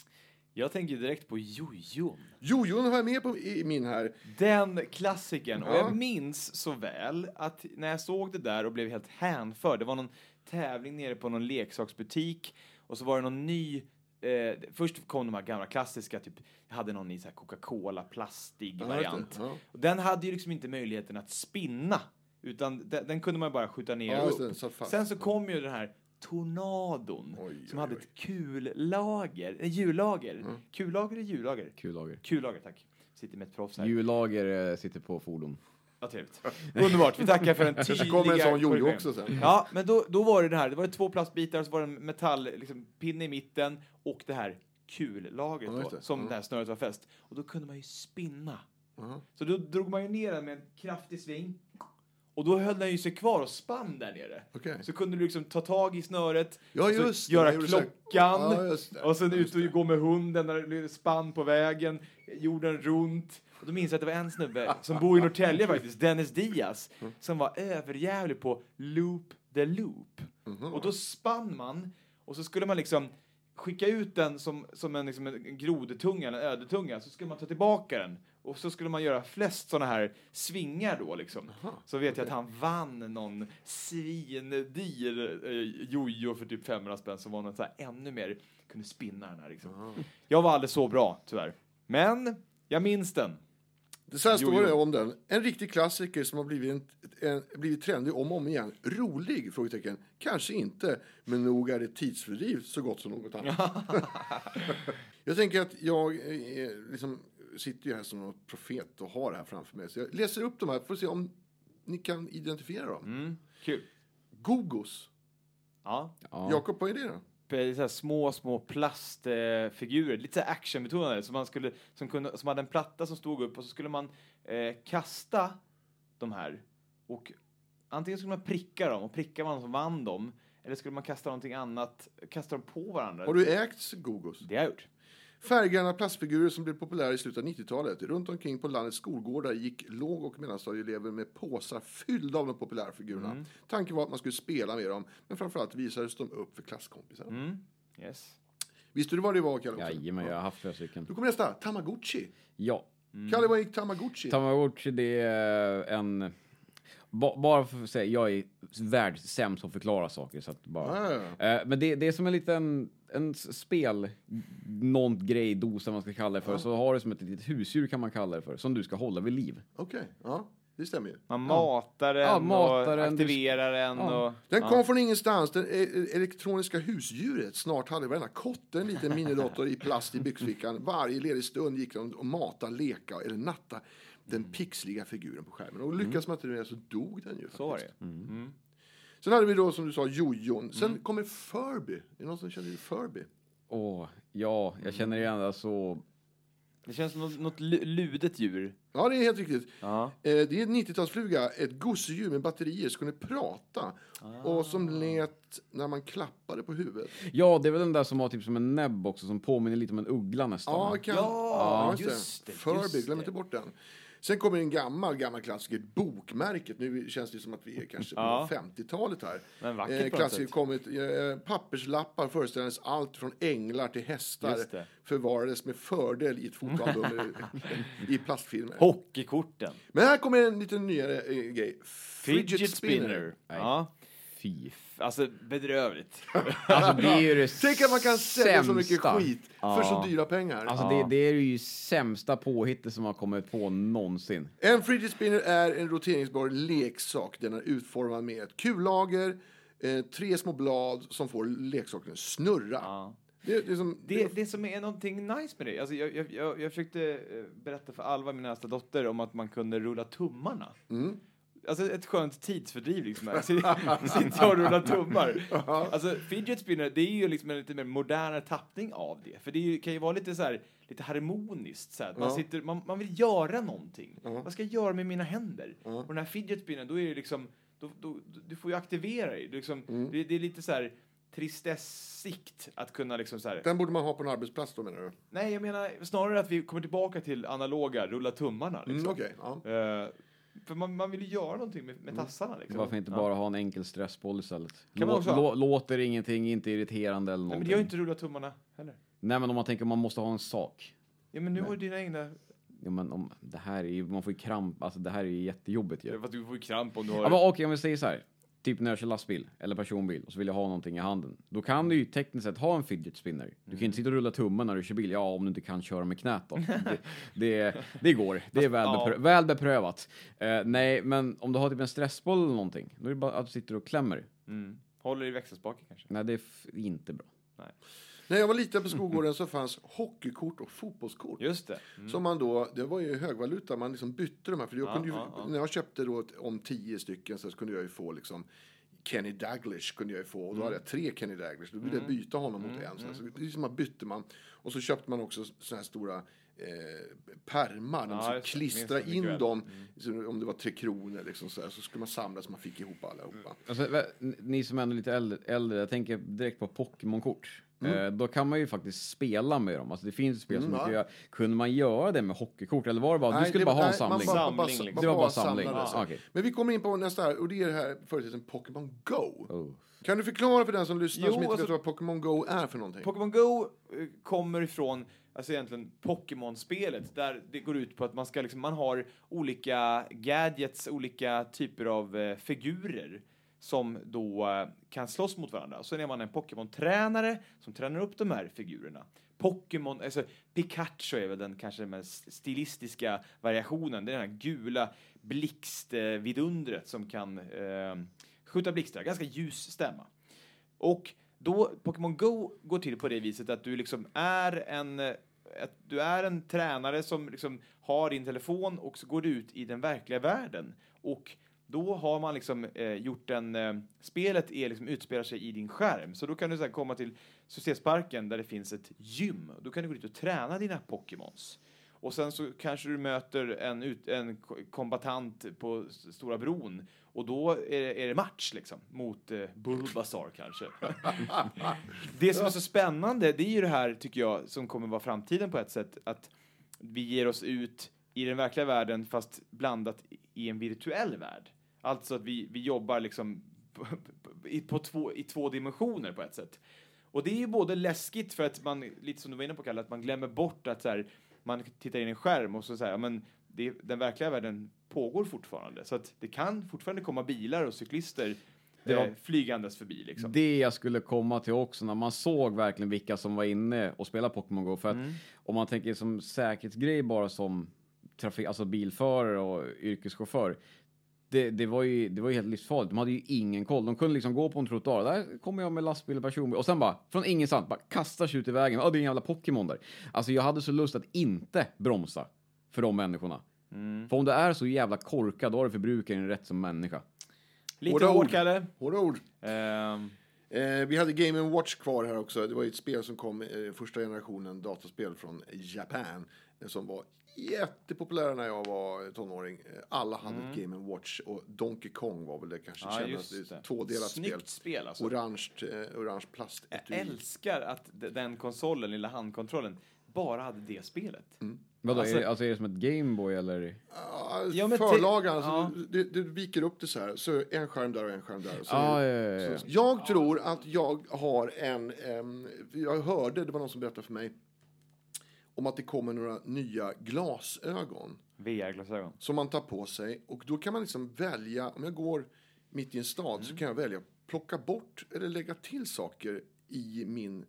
Jag tänker direkt på jojon. Jojon har jag med på i min här. Den klassikern. Och Ja. jag minns så väl att när jag såg det där och blev helt hänförd. Det var någon tävling nere på någon leksaksbutik och så var det någon ny Eh, först kom de här gamla klassiska, typ, jag hade någon i så här Coca-Cola plastig Ja, variant. Ja. Och den hade ju liksom inte möjligheten att spinna, utan den, den kunde man bara skjuta ner Ja, upp. fast. Sen så kom ju den här Tornadon, Oj, som oj, hade oj. ett kullager, nej hjullager. Kullager eller hjullager? Kul lager. Kullager, tack. Sitter med ett proffs här. Jullager eh, sitter på fordon. Ja, trevligt. Underbart, vi tackar för den Det tydliga kommer en sån jojo också sen. Ja, men då, då var det det här. Det var det två plastbitar, så var det en metallpinne liksom, i mitten och det här kullagret Ja, då, det. som Ja. det här snöret var fäst. Och då kunde man ju spinna. Ja. Så då drog man ju ner den med en kraftig sving. Och då höll den ju sig kvar och spann där nere. Okej. Så kunde du liksom ta tag i snöret, Ja, just det. göra klockan, Ja, det. och sen ut och gå med hunden när det spann på vägen, jorden runt. Och då minns jag att det var en snubbe som bor i Norrtälje faktiskt, Dennis Diaz, som var överjävlig på loop the loop. Mhm. Och då spann man och så skulle man liksom skicka ut den som, som en, liksom en grodetunga, eller en ödetunga, så skulle man ta tillbaka den. Och så skulle man göra flest sådana här svingar då liksom. Så vet jag att han vann någon svindyr eh, jojo för typ 500 spänn som var något så här ännu mer, kunde spinna den här liksom. Jag var aldrig så bra tyvärr. Men jag minns den. Det så här Jo, står det jo. om den. En riktig klassiker som har blivit, en, en, blivit trendig om och om igen. Rolig? Frågetecken. Kanske inte, men nog är det tidsfördriv så gott som något annat. jag tänker att jag eh, liksom, sitter ju här som någon profet och har det här framför mig. Så jag läser upp de här för att se om ni kan identifiera dem. Mm, kul. Gogos. Ja. Ja. Jakob, vad är det då? Eh, så här små, små plastfigurer, lite så här actionbetonade, som, man skulle, som, kunde, som hade en platta som stod upp och så skulle man eh, kasta de här. Och antingen skulle man pricka dem och prickar man så vann dem, eller skulle man kasta någonting annat, kasta dem på varandra. Har du ägt Gogos? Det har jag gjort. Färggranna plastfigurer som blev populära i slutet av 90-talet. Runt omkring på landets skolgårdar gick låg och mellanstadieelever med påsar fyllda av de populära figurerna. Mm. Tanken var att man skulle spela med dem, men framförallt visades de upp för klasskompisar. Mm. Yes. Visste du vad det var, Kalle? också? Jajamän, jag Ja. har haft flera stycken. Då kommer nästa, Tamagotchi. Ja. Kalle, vad gick Tamagotchi? Tamagotchi, det är en... Ba, bara för att säga, jag är världssämst på att förklara saker. Så att bara, Ah. Eh, men det, det är som en liten en spel, någon grej, dosa man ska kalla det för. Så har du som ett litet husdjur kan man kalla det för, som du ska hålla vid liv. Okej, ja, det stämmer ju. Man matar den Ja, matar och den, aktiverar den Ja. och... Den ja. kom från ingenstans, det e- elektroniska husdjuret. Snart hade varenda kotte en liten minidator i plast i byxfickan. Varje ledig stund gick de och mata, leka eller natta den pixliga figuren på skärmen. Och lyckades man inte med det så dog den ju. Så var det. faktiskt. Mm. Sen hade vi då som du sa jojon. Sen kommer Furby. Är det någon som känner till Furby? Åh, ja, jag känner igen det så... Det känns som något, något lu- ludet djur. Ja, det är helt riktigt. Ja. Eh, Det är en 90-talsfluga, ett gosedjur med batterier som kunde prata. Och som lät när man klappade på huvudet. Ja, det är väl den där som har typ som en näbb också, som påminner lite om en uggla nästan. Ja, va? kan, Ja, just, just det. Furby, glöm inte bort den. Sen kommer en gammal, gammal klassiker, Bokmärket. Nu känns det som att vi är kanske på Ja. 50-talet här. Men vackert Eh, klassiker kommit, eh, papperslappar föreställandes allt från änglar till hästar. Förvarades med fördel i ett fotoalbum i, plastfilmer. Hockeykorten. Men här kommer en lite nyare eh, grej. Fidget spinner. Nej. Ja. Fy. Alltså bedrövligt. Alltså det är ju det Tänk att man kan sälja så mycket sämsta. skit för så dyra pengar. Alltså Ja. det, det är ju sämsta påhittet som har kommit på någonsin. En fidget spinner är en roteringsbar leksak. Den är utformad med ett kullager, eh, tre små blad som får leksaken att snurra. Ja. Det, det är som, Det, det som är någonting nice med det, alltså jag, jag, jag, jag försökte eh, berätta för Alva, min nästa dotter, om att man kunde rulla tummarna. Mm. Alltså ett skönt tidsfördriv liksom. här. Sitta och rulla tummar. Alltså fidget spinner, det är ju liksom en lite mer modernare tappning av det. För det ju, kan ju vara lite så här, lite harmoniskt så här. Man, sitter, man, man vill göra någonting. Vad ska jag göra med mina händer? Och den här fidget spinnern, då är det liksom, då, då, du får ju aktivera dig. Det, är liksom, Mm. det, det är lite så här tristessigt att kunna liksom så här. Den borde man ha på en arbetsplats då menar du? Nej, jag menar snarare att vi kommer tillbaka till analoga, rulla tummarna. Mm, Liksom. Okej, ja. Eh, för man, man vill ju göra någonting med, med tassarna. Liksom. Varför inte Ja. bara ha en enkel stressboll istället? Kan man Lå, också ha. lå, låter ingenting, inte irriterande eller Nej, någonting. men det gör ju inte rulla tummarna heller. Nej men om man tänker man måste ha en sak. Ja, men nu har du dina egna... Ja, men om, det här är ju, man får ju kramp, alltså det här är ju jättejobbigt ju. Ja. Fast du får ju kramp om du har... Ja, men okej om vi säger så här. Typ när jag kör lastbil eller personbil och så vill jag ha någonting i handen. Då kan du ju tekniskt sett ha en fidget spinner. Du kan inte sitta och rulla tummen när du kör bil. Ja, om du inte kan köra med knät då. Det, det, det går. Det är väl, ja. beprö- väl beprövat. Eh, nej, men om du har typ en stressboll eller någonting. Då är det bara att du sitter och klämmer. Mm. Håller i växelspaken kanske. Nej, det är inte bra. När jag var liten på skolgården så fanns hockeykort och fotbollskort. Just det. Mm. Som man då, det var ju högvaluta, man liksom bytte de här. För jag Ja, kunde ju. När jag köpte då om tio stycken så kunde jag ju få liksom Kenny Daglish kunde jag ju få och då hade jag tre Kenny Daglish. Då ville jag byta honom mot en. Så, här. så det är som man bytte man. Och så köpte man också såna här stora eh, pärmar. Ja, det. klistra in dem, så om det var tre kronor liksom så, här, så skulle man samla så man fick ihop allihopa. Alltså, ni som är lite äldre, äldre jag tänker direkt på Pokémon-kort. Eh, då kan man ju faktiskt spela med dem. Alltså det finns ju spel som Mm, man ja. Kunde man göra det med hockeykort? Eller var det bara, du skulle det bara var- ha en nej, man samling? bara- Samling, bara- liksom. Det var bara samling. Ah, okej. Men vi kommer in på nästa här och det är det här företeelsen Pokémon Go. Oh. Kan du förklara för den som lyssnar Jo, som inte alltså- vet vad Pokémon Go är för någonting? Pokémon Go eh, kommer ifrån alltså egentligen Pokémon-spelet där det går ut på att man ska liksom, man har olika gadgets, olika typer av eh, figurer som då eh, kan slåss mot varandra. Sen är man en Pokémon-tränare som tränar upp de här figurerna. Pokémon, alltså Pikachu är väl den kanske den mest stilistiska variationen. Det är den här gula blixtvidundret som kan eh, skjuta blixtar, ganska ljus stämma. Och då, Pokémon Go går till på det viset att du liksom är en, eh, att du är en tränare som liksom har din telefon och så går du ut i den verkliga världen. Och då har man liksom eh, gjort en, eh, spelet är liksom utspelar sig i din skärm. Så då kan du så här, komma till Societetsparken där det finns ett gym. Då kan du gå dit och träna dina Pokémons. Och sen så kanske du möter en, ut, en kombatant på Stora bron och då är det, är det match liksom mot eh, Bulbasaur kanske. det som är så spännande, det är ju det här tycker jag som kommer vara framtiden på ett sätt att vi ger oss ut i den verkliga världen fast blandat i en virtuell värld. Alltså att vi, vi jobbar liksom på, på, två, i två dimensioner på ett sätt. Och det är ju både läskigt för att man, lite som du var inne på Kalle, att man glömmer bort att så här, man tittar in i en skärm och så säger men det, den verkliga världen pågår fortfarande. Så att det kan fortfarande komma bilar och cyklister Det var- eh, flygandes förbi liksom. Det jag skulle komma till också, när man såg verkligen vilka som var inne och spelade Pokémon Go. För att Mm. om man tänker som säkerhetsgrej bara som trafik, alltså bilförare och yrkeschaufför. Det, det, var ju, det var ju helt livsfarligt. De hade ju ingen koll. De kunde liksom gå på en trottoar. Där kommer jag med lastbil och personbil. Och sen bara, från ingenstans, bara kastar sig ut i vägen. Ja, det är en jävla Pokémon där. Alltså jag hade så lust att inte bromsa för de människorna. Mm. För om du är så jävla korkad, då har du förbrukat din rätt som människa. Lite Hårda ord. Kalle. Hårda ord. Ehm, Eh, vi hade Game Watch kvar här också. Det var ju ett spel som kom, eh, första generationen dataspel från Japan. Eh, som var jättepopulära när jag var tonåring. Eh, Alla hade ett Game Watch och Donkey Kong var väl det kanske Mm. ja, kändes. just Det är det. ett tvådelat spel. Snyggt spel alltså. Orange, eh, orange plast. Jag älskar att den konsolen, lilla handkontrollen, bara hade det spelet. Vadå, Alltså- är, det- alltså är det som ett Gameboy eller? Ja, Ja, förlagan, alltså, du, du viker upp det så här. Så en skärm där och en skärm där. Så Ja, ja, ja, ja. Så Jag tror att jag har en, em, jag hörde, det var någon som berättade för mig, om att det kommer några nya glasögon VR-glasögon. som man tar på sig och då kan man liksom välja, om jag går mitt i en stad Mm. så kan jag välja att plocka bort eller lägga till saker i min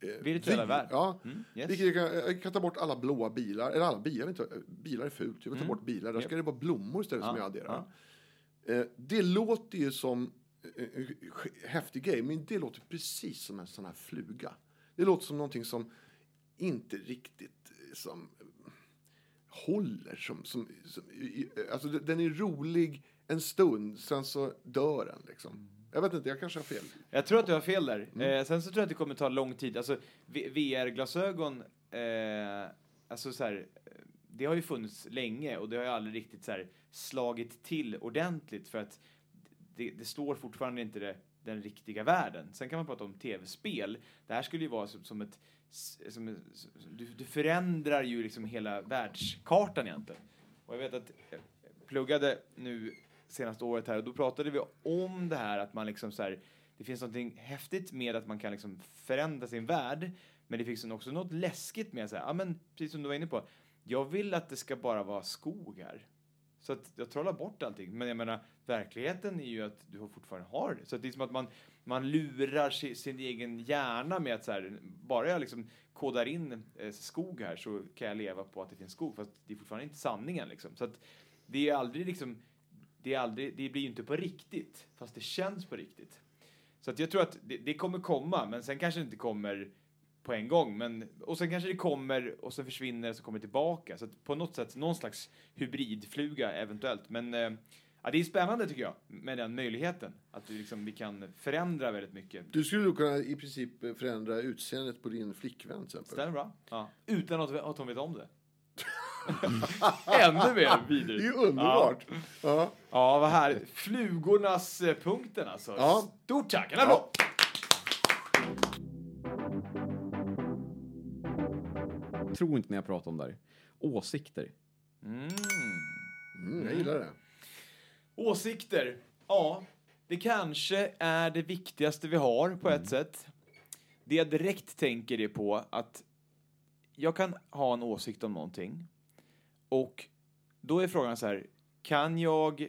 eh, Virtuella värld. Ja. Mm, yes. Jag, kan, jag kan ta bort alla blåa bilar, eller alla bilar, inte, bilar är fult, jag vill ta Mm. bort bilar, där ska det vara blommor istället som Ja, jag adderar. ja. Eh, det låter ju som eh, en häftig grej, men det låter precis som en sån här fluga. Det låter som någonting som inte riktigt eh, som eh, håller. Som, som, som, alltså den är rolig en stund, sen så dör den liksom. Jag vet inte, jag kanske har fel. Jag tror att du har fel där. Eh, sen så tror jag att det kommer ta lång tid. Alltså, VR-glasögon, eh, alltså så här, eh, det har ju funnits länge och det har ju aldrig riktigt så här slagit till ordentligt för att det, det står fortfarande inte det, den riktiga världen. Sen kan man prata om tv-spel. Det här skulle ju vara som, som ett som, du, du förändrar ju liksom hela världskartan egentligen. Och jag vet att jag pluggade nu senaste året här och då pratade vi om det här att man liksom så här, det finns någonting häftigt med att man kan liksom förändra sin värld, men det finns också något läskigt med så här, ja men precis som du var inne på, jag vill att det ska bara vara skog här. Så att jag trollar bort allting. Men jag menar, verkligheten är ju att du fortfarande har det. Så att det är som att man, man lurar sin, sin egen hjärna med att så här, bara jag liksom kodar in eh, skog här så kan jag leva på att det finns skog. Fast det är fortfarande inte sanningen liksom. Så att det är aldrig liksom, det är aldrig, det blir ju inte på riktigt. Fast det känns på riktigt. Så att jag tror att det, det kommer komma, men sen kanske det inte kommer på en gång. Men, och sen kanske det kommer och sen försvinner och så kommer det tillbaka. Så att på något sätt någon slags hybridfluga eventuellt. Men eh, ja, det är spännande tycker jag med den möjligheten. Att vi, liksom, vi kan förändra väldigt mycket. Du skulle då kunna i princip förändra utseendet på din flickvän till exempel. Stämmer bra? Ja. Utan att, att hon vet om det. Ännu mer Det är vidrigt. ju underbart. Ja. Ja, vad här. Flugornas eh, punkten alltså. Ja. Stort tack! En applåd! Tror inte när jag pratar om det här. Åsikter. Mm. Mm, jag gillar det. Åsikter. Ja, det kanske är det viktigaste vi har på ett sätt. Det jag direkt tänker är på att jag kan ha en åsikt om någonting och då är frågan så här, kan jag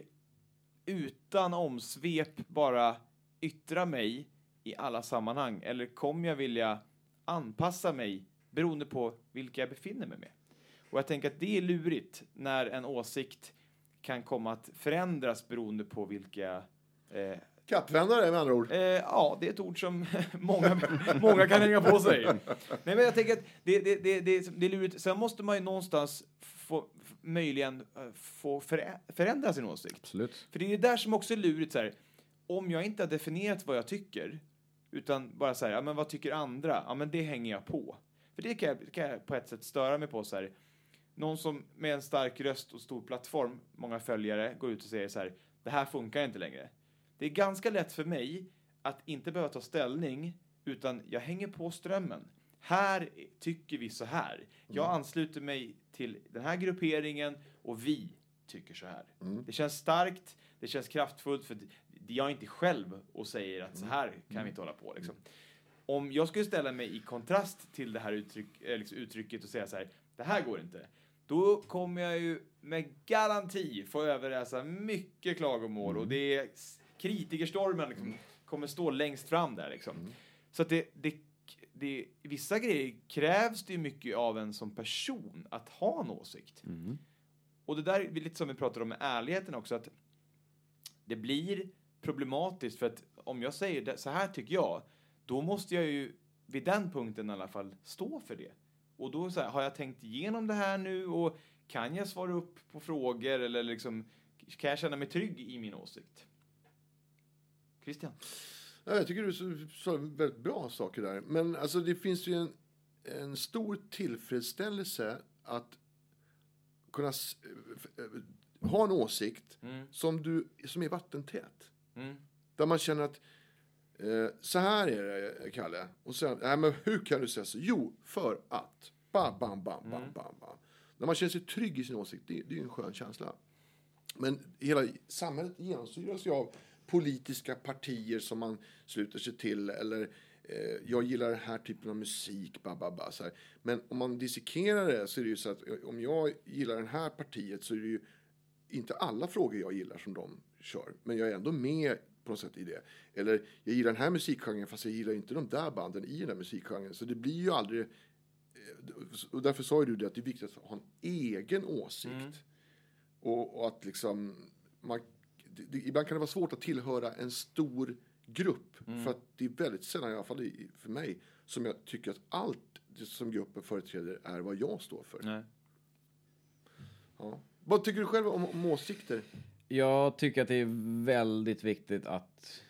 utan omsvep bara yttra mig i alla sammanhang eller kommer jag vilja anpassa mig beroende på vilka jag befinner mig med? Och jag tänker att det är lurigt när en åsikt kan komma att förändras beroende på vilka... Eh, Kappvändare med andra ord. eh, ja, det är ett ord som många, många kan hänga på sig. Nej, men jag tänker att det, det, det, det, är lurigt. Sen måste man ju någonstans få, möjligen eh, få förä- förändra sin åsikt. Absolut. För det är det där som också är lurigt så här. Om jag inte har definierat vad jag tycker, utan bara så här, ja men vad tycker andra? Ja men det hänger jag på. För det kan jag, kan jag på ett sätt störa mig på så här. Någon som med en stark röst och stor plattform, många följare, går ut och säger så här, det här funkar inte längre. Det är ganska lätt för mig att inte behöva ta ställning, utan jag hänger på strömmen. Här tycker vi så här. Jag ansluter mig till den här grupperingen och vi tycker så här. Det känns starkt, det känns kraftfullt för det- jag är inte själv och säger att så här kan vi inte hålla på liksom. Om jag skulle ställa mig i kontrast till det här uttryck, eh, liksom uttrycket och säga så här, det här går inte. Då kommer jag ju med garanti få överläsa mycket klagomål och det är kritikerstormen liksom, kommer stå längst fram där liksom. Så att det, det, det, vissa grejer krävs det ju mycket av en som person att ha en åsikt. Mm. Och det där är lite som vi pratade om med ärligheten också, att det blir problematiskt för att om jag säger det, så här tycker jag, då måste jag ju vid den punkten i alla fall stå för det. Och då så här, har jag tänkt igenom det här nu och kan jag svara upp på frågor eller liksom kan jag känna mig trygg i min åsikt? Christian? Ja, jag tycker du sa- väldigt bra saker där. Men alltså, det finns ju en, en stor tillfredsställelse att kunna eh, ha en åsikt Mm. som, du, som är vattentät. Mm. Där man känner att så här är det, Kalle. Och sen, nej men hur kan du säga så? Jo, för att. Bam, bam, bam, bam, bam, bam. När man känner sig trygg i sin åsikt, det, det är ju en skön känsla. Men hela samhället genomsyras ju av politiska partier som man sluter sig till. Eller eh, jag gillar den här typen av musik, ba, ba, ba, så här. Men om man dissekerar det så är det ju så att eh, om jag gillar det här partiet så är det ju inte alla frågor jag gillar som de kör. Men jag är ändå med på något sätt i det. Eller jag gillar den här musikgenren fast jag gillar inte de där banden i den där musikgenren. Så det blir ju aldrig... eh, Och därför sa ju du det att det är viktigt att ha en egen åsikt. Och, och att liksom... Man, det, det, ibland kan det vara svårt att tillhöra en stor grupp. För att det är väldigt sällan, i alla fall för mig, som jag tycker att allt det som gruppen företräder är vad jag står för. Nej. Ja. Vad tycker du själv om, om åsikter? Jag tycker att det är väldigt viktigt att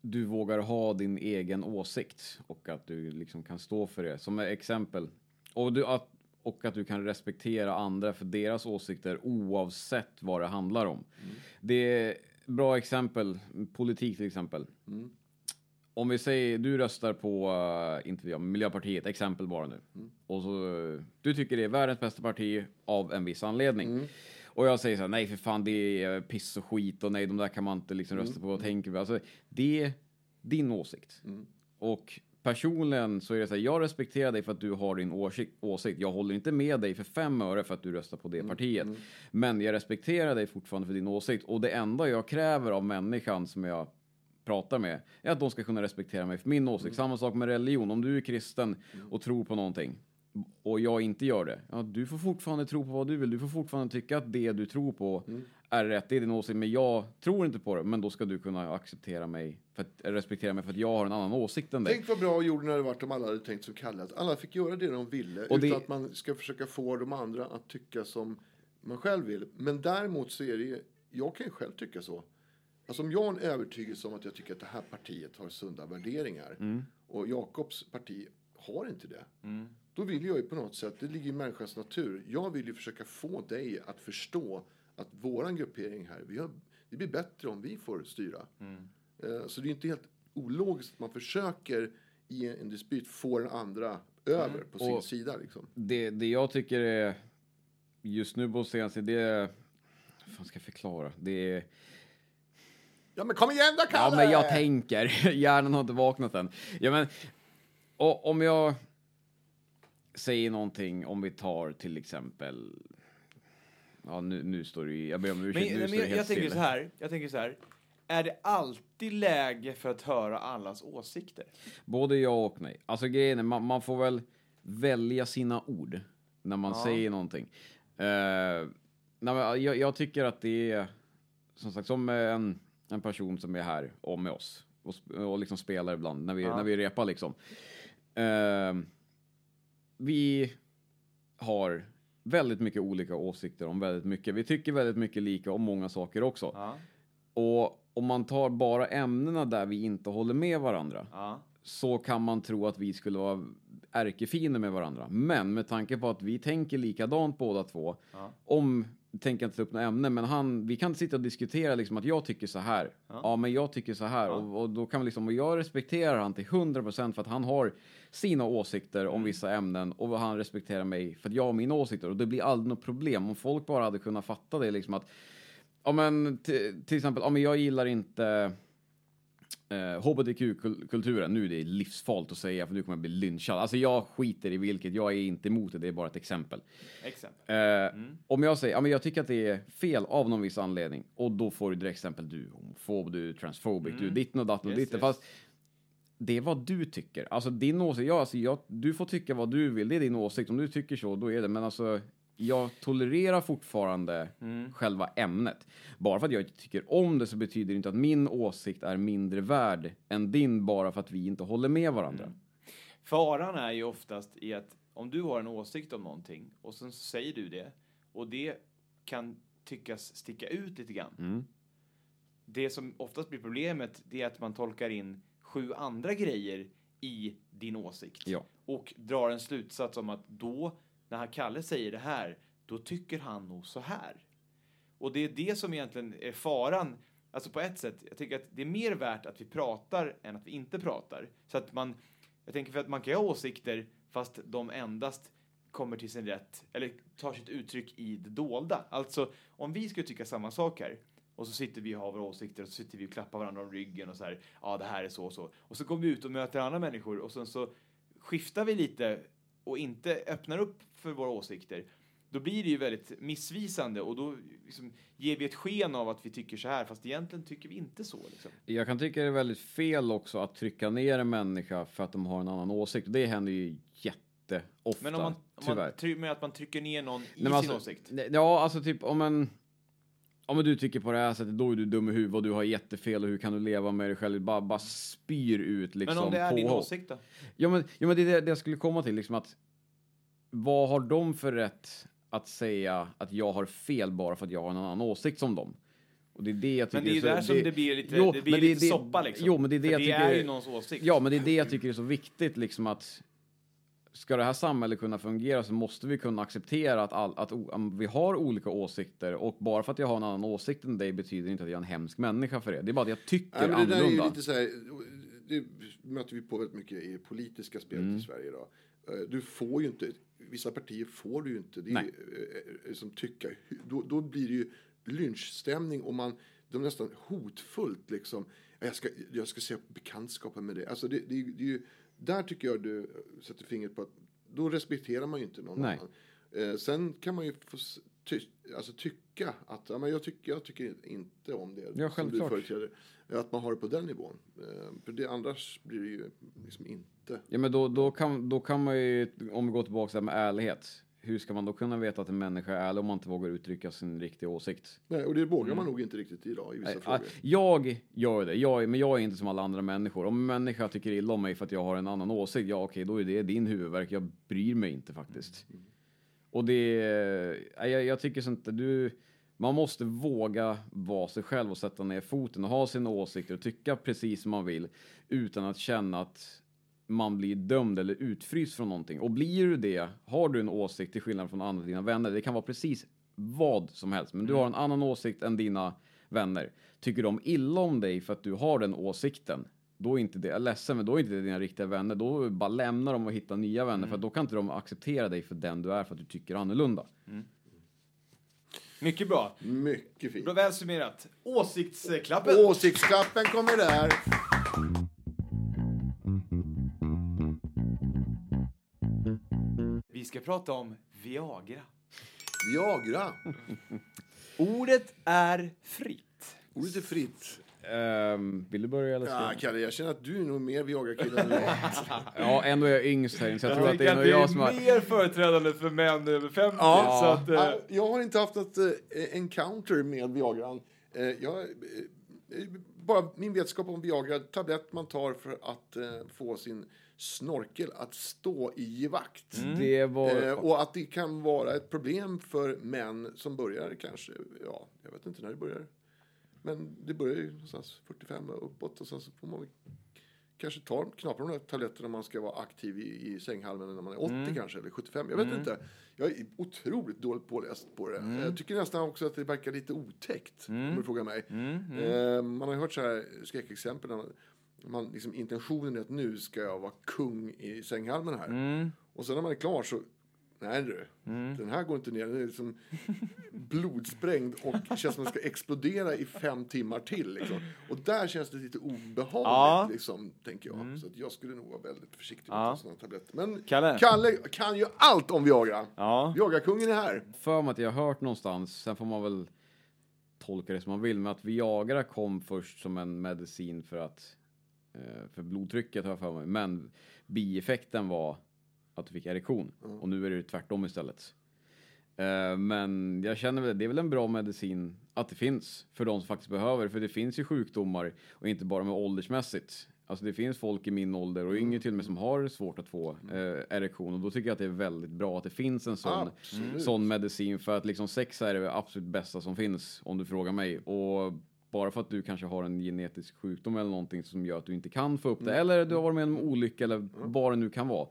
du vågar ha din egen åsikt och att du liksom kan stå för det. Som exempel. Och, du, att, och att du kan respektera andra för deras åsikter oavsett vad det handlar om. Det är bra exempel, politik till exempel. Om vi säger, du röstar på, uh, inte jag, Miljöpartiet, exempel bara nu. Och så, eh, du tycker det är världens bästa parti av en viss anledning. Och jag säger så här, nej för fan det är piss och skit och nej de där kan man inte liksom rösta på, vad tänker vi? Alltså det är din åsikt. Och personligen så är det så här, jag respekterar dig för att du har din åsikt. Jag håller inte med dig för fem öre för att du röstar på det partiet. Men jag respekterar dig fortfarande för din åsikt. Och det enda jag kräver av människan som jag pratar med är att de ska kunna respektera mig för min åsikt. Samma sak med religion. Om du är kristen och tror på någonting och jag inte gör det. Ja, du får fortfarande tro på vad du vill. Du får fortfarande tycka att det du tror på är rätt. Det är din åsikt. Men jag tror inte på det. Men då ska du kunna acceptera mig, för att, respektera mig för att jag har en annan åsikt än dig. Tänk vad bra jorden hade varit om alla hade tänkt som Kalle. Att alla fick göra det de ville. Och det- Utan att man ska försöka få de andra att tycka som man själv vill. Men däremot så är det ju, jag kan ju själv tycka så. Alltså om jag har en övertygelse om att jag tycker att det här partiet har sunda värderingar. Mm. Och Jakobs parti har inte det. Då vill jag ju på något sätt, det ligger i människans natur. Jag vill ju försöka få dig att förstå att våran gruppering här, vi har, det blir bättre om vi får styra. Eh, Så det är inte helt ologiskt att man försöker i en dispyt få den andra över på sin Och- sida. Liksom. Det, det jag tycker är just nu på senaste, det är... Vad fan ska jag förklara? Det är... Ja men kom igen då Ja, Kalle! men jag tänker. Hjärnan har inte vaknat än. Ja, men och, om jag säger någonting, om vi tar till exempel... Ja, nu, nu står det ju... Jag ber om Men, ursäkt, nu men står det jag, helt jag tänker så här, jag tänker så här. Är det alltid läge för att höra allas åsikter? Både ja och nej. Alltså grejen är, man, man får väl välja sina ord när man Ja. säger någonting. Uh, nej, men jag, jag tycker att det är, som sagt, som en, en person som är här och med oss och, och liksom spelar ibland när vi, Ja. när vi repar liksom. Eh, vi har väldigt mycket olika åsikter om väldigt mycket. Vi tycker väldigt mycket lika om många saker också. Ja. Och om man tar bara ämnena där vi inte håller med varandra Ja. så kan man tro att vi skulle vara ärkefiender med varandra. Men med tanke på att vi tänker likadant båda två, Ja. om, tänker inte ta upp några ämnen, men han, vi kan sitta och diskutera liksom att jag tycker så här. Ja, men jag tycker så här. Och, och då kan vi liksom, och jag respekterar han till 100% för att han har sina åsikter om vissa ämnen och han respekterar mig för att jag har mina åsikter. Och det blir aldrig något problem. Om folk bara hade kunnat fatta det liksom att Ja men till exempel, ja men jag gillar inte eh, hbtq-kulturen. Nu är det livsfarligt att säga för nu kommer jag bli lynchad. Alltså jag skiter i vilket, jag är inte emot det, det är bara ett exempel. Exempel. Eh, Om jag säger, ja men jag tycker att det är fel av någon viss anledning och då får du direkt exempel, du homofob, du transfobic, du är ditten och datten och Yes, ditten. Fast det är vad du tycker. Alltså din åsikt, ja, alltså, jag, du får tycka vad du vill, det är din åsikt. Om du tycker så, då är det. Men alltså, jag tolererar fortfarande själva ämnet. Bara för att jag inte tycker om det så betyder det inte att min åsikt är mindre värd än din bara för att vi inte håller med varandra. Faran är ju oftast i att om du har en åsikt om någonting och sen så säger du det och det kan tyckas sticka ut lite grann. Mm. Det som oftast blir problemet det är att man tolkar in sju andra grejer i din åsikt Ja. och drar en slutsats om att då när han Kalle säger det här, då tycker han nog så här. Och det är det som egentligen är faran. Alltså på ett sätt, jag tycker att det är mer värt att vi pratar än att vi inte pratar. Så att man, jag tänker för att man kan ha åsikter fast de endast kommer till sin rätt, eller tar sitt uttryck i det dolda. Alltså, om vi skulle tycka samma sak här, och så sitter vi och har våra åsikter och så sitter vi och klappar varandra om ryggen och så här, ja det här är så och så. Och så går vi ut och möter andra människor och sen så skiftar vi lite och inte öppnar upp för våra åsikter. Då blir det ju väldigt missvisande och då liksom ger vi ett sken av att vi tycker så här fast egentligen tycker vi inte så. Liksom. Jag kan tycka det är väldigt fel också att trycka ner en människa för att de har en annan åsikt. Det händer ju jätteofta, Men om man, om tyvärr. man med att man trycker ner någon i sin alltså, åsikt. Ja, alltså typ om en... men du tycker på det här sättet, då är du dum i huvudet och du har jättefel och hur kan du leva med dig själv? Bara, bara spyr ut liksom Men om det är din påhopp. åsikt då? Ja men, ja, men det är det jag skulle komma till, liksom att vad har de för rätt att säga att jag har fel bara för att jag har en annan åsikt som dem? Och det är det jag tycker Men det är ju där som det blir lite, Jo, det blir lite det- soppa liksom. Jo, men det är det jag det tycker... är ju någons åsikt. Ja, men det är det jag tycker är så viktigt, liksom att ska det här samhället kunna fungera så måste vi kunna acceptera att, all, att vi har olika åsikter och bara för att jag har en annan åsikt än dig betyder inte att jag är en hemsk människa för det. Det är bara att jag tycker Nej, men det där är ju annorlunda. lite så här, det möter vi på väldigt mycket i politiska spelet Mm. i Sverige idag. Eh, Du får ju inte, vissa partier får du ju inte, det är Nej. ju, eh, som tycker, då, då blir det ju lynchstämning och man, de nästan hotfullt liksom, jag ska, jag ska se bekantskapen med det. Alltså det, det, det är ju, där tycker jag du sätter fingret på att, då respekterar man ju inte någon Nej. annan. Eh, sen kan man ju få ty, alltså tycka att, ja, men jag, tycker, jag tycker inte om det Ja, som du företräder. Att man har det på den nivån. Eh, för det, annars blir det ju liksom inte. Ja, men då, då, kan, då kan man ju, om vi går tillbaka till det med ärlighet, hur ska man då kunna veta att en människa är ärlig om man inte vågar uttrycka sin riktiga åsikt? Nej, och det vågar man nog inte riktigt idag i vissa Nej, frågor. Jag gör det, jag, men jag är inte som alla andra människor. Om en människa tycker illa om mig för att jag har en annan åsikt, ja okej, då är det din huvudvärk. Jag bryr mig inte faktiskt. Och det, jag, jag tycker sånt där, du, man måste våga vara sig själv och sätta ner foten och ha sina åsikter och tycka precis som man vill utan att känna att man blir dömd eller utfryst från någonting. Och blir du det, har du en åsikt till skillnad från andra dina vänner, det kan vara precis vad som helst, men du har en annan åsikt än dina vänner. Tycker de illa om dig för att du har den åsikten, då är inte det, jag är ledsen, men då är inte det dina riktiga vänner. Då bara lämna dem och hitta nya vänner, för att då kan inte de acceptera dig för den du är för att du tycker annorlunda. Mycket bra. Mycket fint. Bra, väl summerat. Åsiktsklappen. Åsiktsklappen kommer där. Ska prata om Viagra. Viagra. Ordet är fritt. Ordet är fritt. Ehm, vill du börja eller ska Ja, jag? Kalle, jag känner att du är nog mer Viagra-kille än jag. Ja, ändå är jag yngst här inne, så jag tror att det är nog jag som har... mer företrädande för män över 50. Ja. Så att, eh, Ja, Jag har inte haft något eh, encounter med Viagran. Eh, jag, eh, bara min vetskap om Viagra, tablett man tar för att eh, få sin snorkel att stå i givakt. Det var... Eh, och att det kan vara ett problem för män som börjar kanske, ja, jag vet inte när det börjar. Men det börjar ju någonstans 45 och uppåt och sen så får man kanske ta, knapra de där tabletterna om man ska vara aktiv i, i sänghalmen när man är 80 kanske, eller 75. Jag vet inte. Jag är otroligt dåligt påläst på det. Jag tycker nästan också att det verkar lite otäckt, om du frågar mig. Eh, man har ju hört så här skräckexempel man, liksom, intentionen är att nu ska jag vara kung i sänghalmen här. Och sen när man är klar så, nej du, den här går inte ner. Den är liksom blodsprängd och känns som att den ska explodera i fem timmar till. Liksom. Och där känns det lite obehagligt, Ja. liksom, tänker jag. Så att jag skulle nog vara väldigt försiktig med Ja. sådana tabletter. Men Kalle. Kalle kan ju allt om Viagra. ja. Viagra-kungen är här. för mig att jag har hört någonstans, sen får man väl tolka det som man vill, men att Viagra kom först som en medicin för att för blodtrycket har jag för mig, men bieffekten var att du fick erektion och nu är det tvärtom istället. Eh, men jag känner väl, det är väl en bra medicin att det finns för de som faktiskt behöver, för det finns ju sjukdomar och inte bara med åldersmässigt. Alltså det finns folk i min ålder och yngre till och med som har svårt att få eh, erektion och då tycker jag att det är väldigt bra att det finns en sån, Absolut. sån medicin för att liksom sex är det absolut bästa som finns om du frågar mig. Och bara för att du kanske har en genetisk sjukdom eller någonting som gör att du inte kan få upp det eller du har varit med om en olycka eller vad det nu kan vara.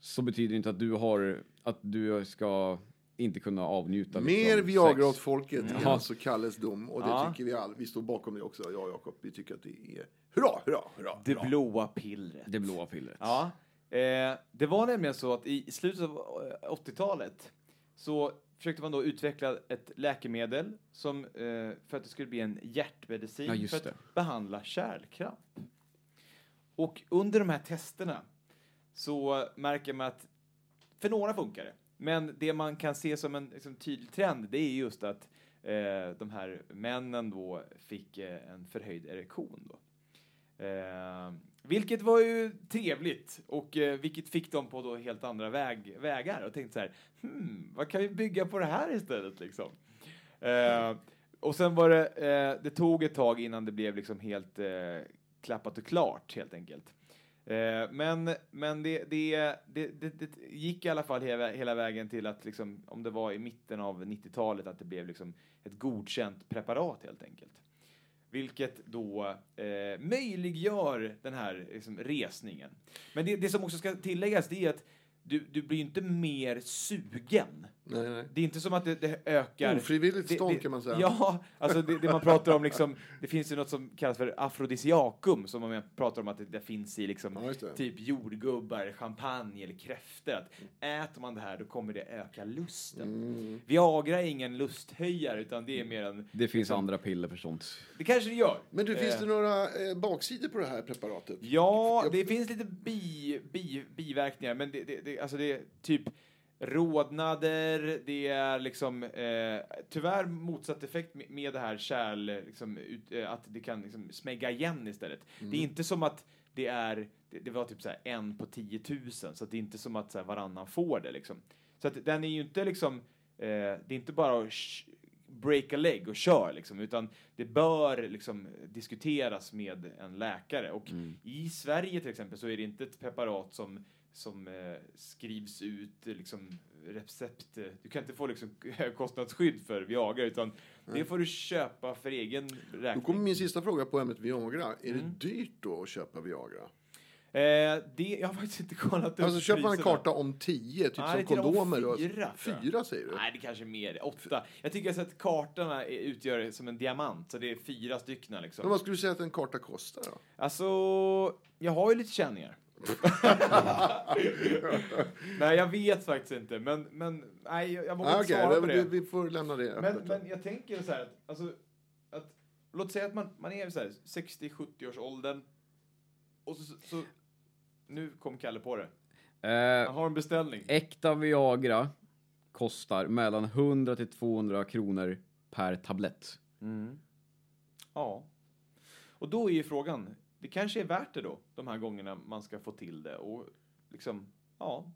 Så betyder det inte att du har, att du ska inte kunna avnjuta Mer liksom, Viagra åt folket är Ja. alltså Kalles dom. Och det Ja. tycker vi all, vi står bakom det också, jag och Jakob. Vi tycker att det är hurra, hurra, hurra. Det hurra. blåa pillret. Det blåa pillret. Ja. Eh, det var nämligen så att i slutet av eh, 80-talet så försökte man då utveckla ett läkemedel som, eh, för att det skulle bli en hjärtmedicin Ja, för att det. behandla kärlkramp. Och under de här testerna så märker man att för några funkar det. Men det man kan se som en liksom, tydlig trend det är just att eh, de här männen då fick eh, en förhöjd erektion. Då. Vilket var ju trevligt och eh, vilket fick dem på då helt andra väg, vägar och tänkte så här, hmm, vad kan vi bygga på det här istället liksom? Eh, och sen var det, eh, det tog ett tag innan det blev liksom helt eh, klappat och klart helt enkelt. Eh, men men det, det, det, det, det gick i alla fall hela, hela vägen till att liksom, om det var i mitten av 90-talet, att det blev liksom ett godkänt preparat helt enkelt. Vilket då eh, möjliggör den här liksom, resningen. Men det, det som också ska tilläggas det är att du, du blir inte mer sugen. Nej, nej. Det är inte som att det, det ökar... Ofrivilligt det- stånd det- kan man säga. Ja, alltså det, det man pratar om liksom, det finns ju något som kallas för afrodisiakum som man pratar om att det, det finns i liksom Ja, typ jordgubbar, champagne eller kräftor. Att äter man det här då kommer det öka lusten. Mm. Viagra är ingen lusthöjare utan det är mer en, Det finns andra piller för sånt. det kanske det gör. Men du, finns Eh, det några eh, baksidor på det här preparatet? Ja, Jag- det finns lite bi, bi, biverkningar, men det, det, det, alltså det är typ rodnader, det är liksom eh, tyvärr motsatt effekt med, med det här kärl, liksom, ut, eh, att det kan liksom smägga igen istället. Det är inte som att det är, det, det var typ så här en på 10 000, så det är inte som att så här, varannan får det liksom. Så att den är ju inte liksom, eh, det är inte bara att break a leg och kör liksom, utan det bör liksom diskuteras med en läkare. Och i Sverige till exempel så är det inte ett preparat som, som eh, skrivs ut eh, liksom recept. eh, Du kan inte få liksom högkostnadsskydd för Viagra, utan det får du köpa för egen Då räkning. kommer min sista fråga på ämnet Viagra. Är Mm. det dyrt då att köpa Viagra? Eh, det, jag har faktiskt inte kollat upp Alltså köper man en karta om tio, typ Nej, som kondomer då? fyra. Fyra säger du? Nej, det kanske är mer. Åtta. Jag tycker alltså att kartorna utgör som en diamant, så det är fyra stycken liksom. Men vad skulle du säga att en karta kostar då? Alltså, jag har ju lite känningar. nej, jag vet faktiskt inte, men, men nej, jag vågar Ah, inte Okej, svara på vi, det. vi får lämna det Men, men jag tänker så här, att, alltså, att låt säga att man, man är så här 60-70 års åldern och så, så, så, nu kom Kalle på det. Eh, Han har en beställning. äkta Viagra kostar mellan 100 till 200 kronor per tablett. Ja. Och då är ju frågan, det kanske är värt det då, de här gångerna man ska få till det och liksom, ja,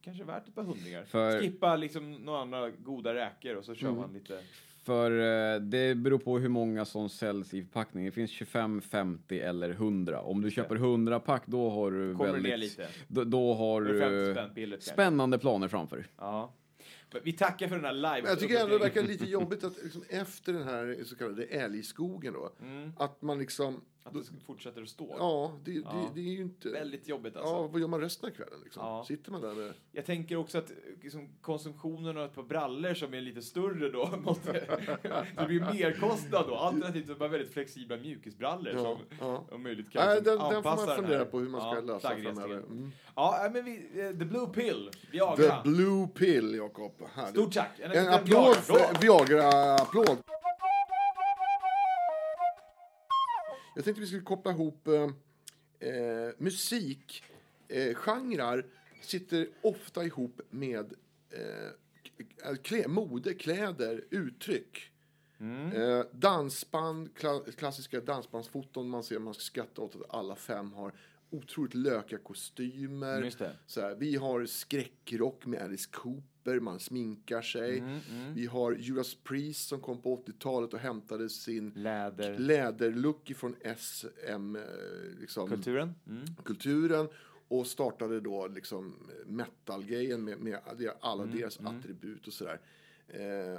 kanske är värt ett par hundringar. För- Skippa liksom några andra goda räkor och så kör man lite. För eh, det beror på hur många som säljs i förpackningen. Det finns 25, 50 eller 100. Om du köper 100 pack då har du Kommer väldigt... lite? Då, då har Då är det 50 du spännande planer framför. Ja. Vi tackar för den här live. Jag tycker ändå det verkar lite jobbigt att liksom efter den här så kallade älgskogen då, Mm. att man liksom... Att Då, det fortsätter att stå. ja, det, det, Ja. det är ju inte... Väldigt jobbigt alltså. Ja, vad gör man resten av kvällen liksom? Ja. Sitter man där med... Jag tänker också att liksom, konsumtionen av ett par brallor som är lite större då, måste, det blir merkostnad då. Alternativt så bara väldigt flexibla mjukisbrallor Ja, som ja. om möjligt kan Nej, liksom den, den får man fundera på hur man ska ja, lösa framöver. Mm. Ja, men vi, eh, the blue pill, Viagra. The blue pill, Jakob. Stort tack. En, En liten applåd Viagra. för Jag tänkte vi skulle koppla ihop eh, eh, musik. Eh, genrer sitter ofta ihop med eh, klä, mode, kläder, uttryck. Eh, dansband, kla, klassiska dansbandsfoton man ser, man ska skratta åt att alla fem har otroligt lökiga kostymer. Mm. Så här, vi har skräckrock med Alice Cooper, man sminkar sig. Mm, Vi har Judas Priest som kom på 80-talet och hämtade sin Läder. läderlook ifrån SM, eh, liksom, Kulturen. Mm. kulturen och startade då liksom metal-grejen med, med alla Mm, deras attribut och sådär. Eh,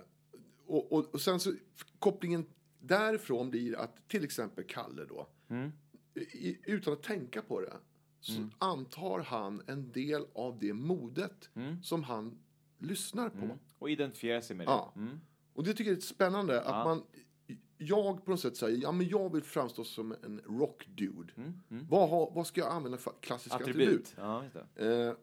och, och, och sen så kopplingen därifrån blir att till exempel Kalle då, Mm. i, utan att tänka på det, så antar han en del av det modet som han lyssnar på. Mm. Och identifiera sig med det. Ja. Mm. Och det tycker jag är lite spännande att Ja. man jag på något sätt säger, ja men jag vill framstå som en rock-dude. Mm. Mm. Vad, har, vad ska jag använda för klassiska attribut? Attribut. Ja. Eh,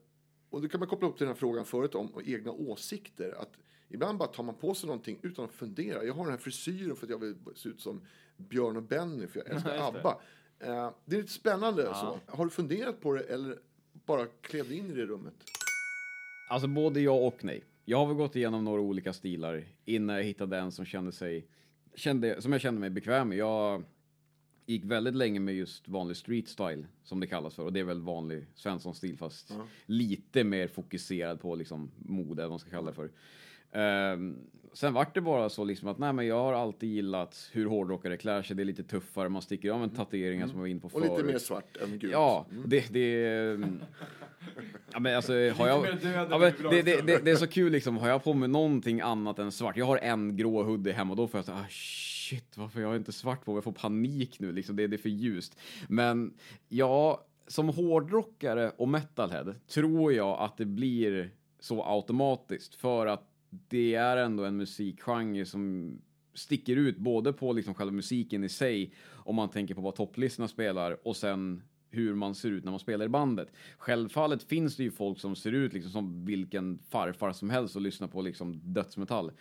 och då kan man koppla upp till den här frågan förut om egna åsikter. Att ibland bara tar man på sig någonting utan att fundera. Jag har den här frisyren för att jag vill se ut som Björn och Benny för jag älskar det. ABBA. Eh, det är lite spännande. Så. Har du funderat på det eller bara klev in i det rummet? Alltså både ja och nej. Jag har väl gått igenom några olika stilar innan jag hittade en som kände sig, kände, som jag kände mig bekväm med. Jag gick väldigt länge med just vanlig street style som det kallas för och det är väl vanlig Svensson-stil fast lite mer fokuserad på liksom mode, vad man ska kalla det för. Ehm, sen vart det bara så liksom att nej men jag har alltid gillat hur hårdrockare klär sig. Det är lite tuffare, man sticker av med tatueringar som jag var inne på Mm. Och lite förut. mer svart än gult. Ja, det, det är... Ja men alltså har jag... Ja, men det, det, det, det är så kul liksom, har jag på mig någonting annat än svart? Jag har en grå hoodie hemma och då får jag säga ah, shit varför har jag inte svart på mig? Jag får panik nu liksom, det, det är för ljust. Men ja, som hårdrockare och metalhead tror jag att det blir så automatiskt för att det är ändå en musikgenre som sticker ut både på liksom själva musiken i sig om man tänker på vad topplistorna spelar och sen hur man ser ut när man spelar i bandet. Självfallet finns det ju folk som ser ut liksom som vilken farfar som helst och lyssnar på liksom dödsmetall.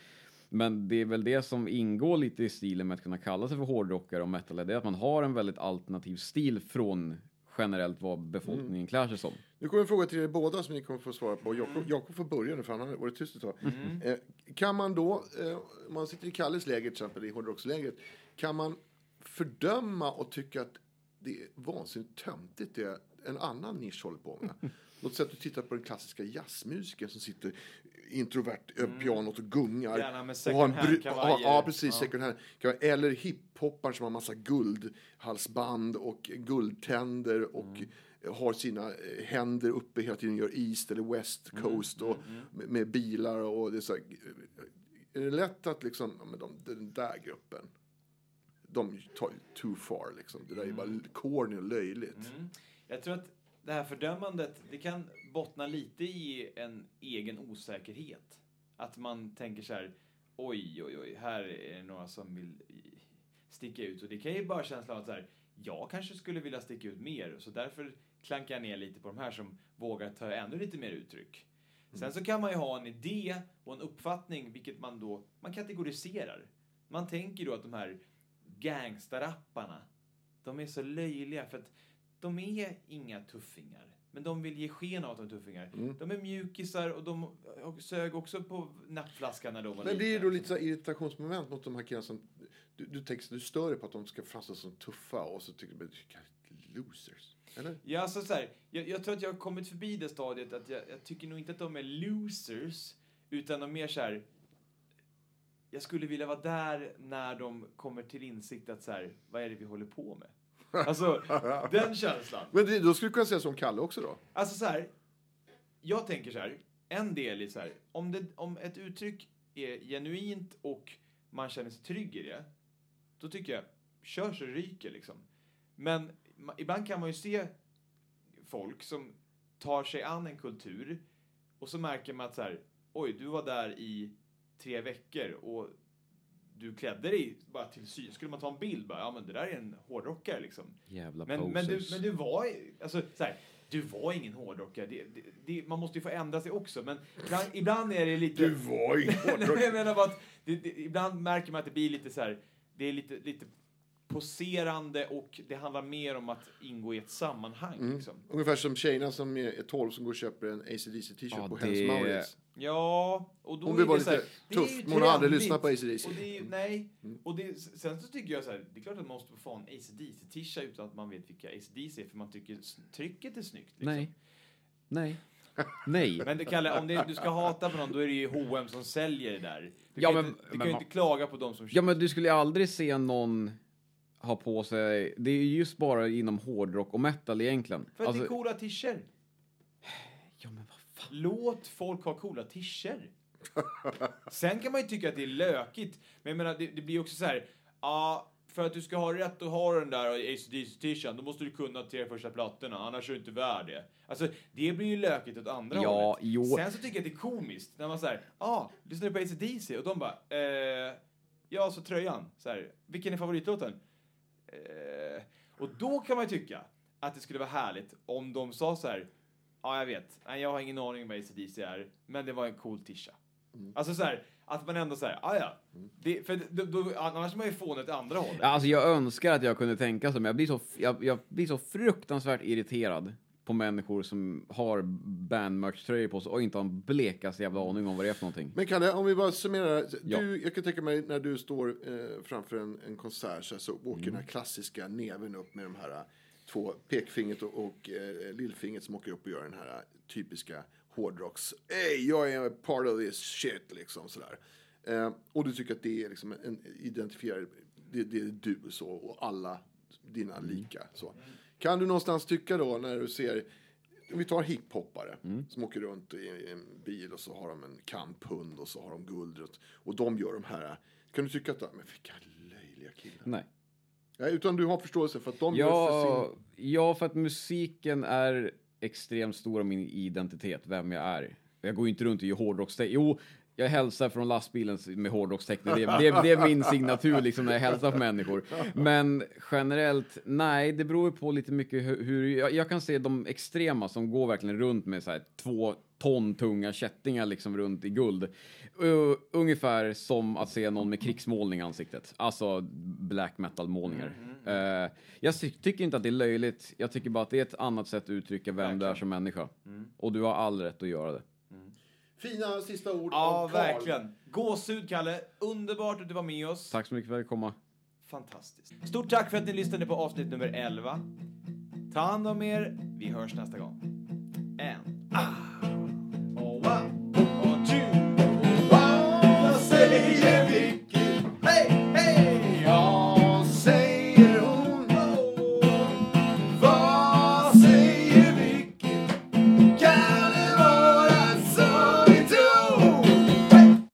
Men det är väl det som ingår lite i stilen med att kunna kalla sig för hårdrockare och metal, det är att man har en väldigt alternativ stil från generellt vad befolkningen klär sig som. Nu kommer en fråga till er båda som ni kommer få svara på. Jakob, Jakob får börja nu för han har varit tyst ett tag. Eh, kan man då, eh, om man sitter i Kalles läger till exempel, i hårdrockslägret, kan man fördöma och tycka att det är vansinnigt töntigt det en annan nisch håller på med? Låt säga att du tittar på den klassiska jazzmusikern som sitter introvert över pianot och gungar. Gärna med och har en second hand-kavajer. ja, ja, precis. Second hand. Eller hiphopparen som har massa guldhalsband och guldtänder och har sina eh, händer uppe hela tiden, gör East eller West Coast och med, med bilar och det är så här, eh, Är det lätt att liksom, ja, men de, den där gruppen, de tar too far liksom. Det där är bara corny och löjligt. Mm. Jag tror att det här fördömandet, det kan bottna lite i en egen osäkerhet. Att man tänker så här, oj, oj, oj, här är det några som vill sticka ut. Och det kan ju bara känslan av att så här, jag kanske skulle vilja sticka ut mer. Så därför klankar jag ner lite på de här som vågar ta ännu lite mer uttryck. Sen så kan man ju ha en idé och en uppfattning, vilket man då, man kategoriserar. Man tänker då att de här gangsterrapparna, de är så löjliga för att de är inga tuffingar. Men de vill ge sken av att de är tuffingar. De är mjukisar och de sög också på nappflaskan när de var Men det liten. då lite så irritationsmoment mot de här killarna som du, du, tänker, du stör dig på att de ska framstå som tuffa och så tycker du att losers. Eller? Ja, alltså så här, jag, jag tror att jag har kommit förbi det stadiet att jag, jag tycker nog inte att de är losers, utan de är mer så här. Jag skulle vilja vara där när de kommer till insikt att så här, vad är det vi håller på med? Alltså, den känslan. Men det, då skulle du kunna säga som Kalle också då. Alltså så här, jag tänker så här, en del är så här, om, det, om ett uttryck är genuint och man känner sig trygg i det, då tycker jag, kör så det ryker liksom. Men ibland kan man ju se folk som tar sig an en kultur och så märker man att så här, oj, du var där i tre veckor och du klädde dig bara till sy. Skulle man ta en bild bara, ja men det där är en hårdrockare liksom. Jävla Men, posers. men, du, men du var, alltså så här, du var ingen hårdrockare. Det, det, det, man måste ju få ändra sig också, men ibland, ibland är det lite... Du var ju Nej, men hårdrock. jag menar bara att ibland märker man att det blir lite så här, det är lite, lite poserande och det handlar mer om att ingå i ett sammanhang. Mm. Liksom. Ungefär som tjejerna som är 12 som går och köper en ACDC t-shirt Ja, på det- Hennes Mauritz. Ja, och då Hon vill vara här, lite tuff, men hon har aldrig lyssnat på AC/DC. Och det är, nej, Mm. och det, sen så tycker jag så här, det är klart att man måste få en ACDC-tisha utan att man vet vilka ACDC är, för man tycker trycket är snyggt. Liksom. Nej. Nej. Nej. Men det, Kalle, om det, du ska hata på någon, då är det ju H&M som säljer det där. Du Ja, kan, men- inte, du men kan ju man- inte klaga på de som Ja, men du skulle ju aldrig se någon ha på sig... Det är ju just bara inom hårdrock och metal egentligen. För att Alltså- det är coola tischer. Ja, men vad fan. Låt folk ha coola tischer. Sen kan man ju tycka att det är lökigt. Men jag menar, det, det blir också så här. Ja, för att du ska ha rätt att ha den där AC/DC-tishan, då måste du kunna tre första plattorna, annars är du inte värd det. Alltså, det blir ju lökigt åt andra Ja, hållet. jo. Sen så tycker jag att det är komiskt när man säger, ja, ah, lyssnar du på AC/DC? Och de bara, eh, ja, så tröjan. Så här, vilken är favoritlåten? Eh, och då kan man ju tycka att det skulle vara härligt om de sa så här, ja, jag vet, jag har ingen aning om vad AC/DC är, men det var en cool tisha. Alltså så här, att man ändå säger, ah, ja, det, för då, då, annars är man ju fånig åt andra hållet. Ja, Alltså jag önskar att jag kunde tänka så, men jag blir så, jag, jag blir så fruktansvärt irriterad på människor som har bandmerch-tröjor på sig och inte har en blekaste jävla aning om vad det är för någonting. Men Kalle, om vi bara summerar. Ja. Du, jag kan tänka mig när du står eh, framför en, en konsert så, här, så åker Mm. den här klassiska neven upp med de här eh, två pekfingret och, och eh, lillfingret som åker upp och gör den här eh, typiska hårdrocks. Hey, jag är part of this shit, liksom sådär. Eh, och du tycker att det är liksom en identifierar, det, det är du så, och alla dina lika. Så. Kan du någonstans tycka då, när du ser, om vi tar hiphoppare som åker runt i en bil och så har de en kamphund och så har de guldrött och de gör de här, kan du tycka att, men vilka löjliga killar. Nej. Nej, utan du har förståelse för att de gör för Ja, sin... ja, för att musiken är extremt stor av min identitet, vem jag är. Jag går ju inte runt och gör hårdrockstecken. Jo, jag hälsar från lastbilen med hårdrockstecknen. Det, det, det är min signatur liksom när jag hälsar på människor. Men generellt, nej, det beror på lite mycket hur, hur jag, jag kan se de extrema som går verkligen runt med så här två ton tunga kättingar liksom runt i guld. Uh, ungefär som att se någon med krigsmålning i ansiktet. Alltså black metal-målningar. Uh, jag ty- tycker inte att det är löjligt. Jag tycker bara att det är ett annat sätt att uttrycka vem du är som människa. Och du har all rätt att göra det. Fina sista ord Ja, av Carl. verkligen. Gåshud, Kalle. Underbart att du var med oss. Tack så mycket för att jag fick komma. Fantastiskt. Stort tack för att ni lyssnade på avsnitt nummer 11. Ta hand om er. Vi hörs nästa gång. En,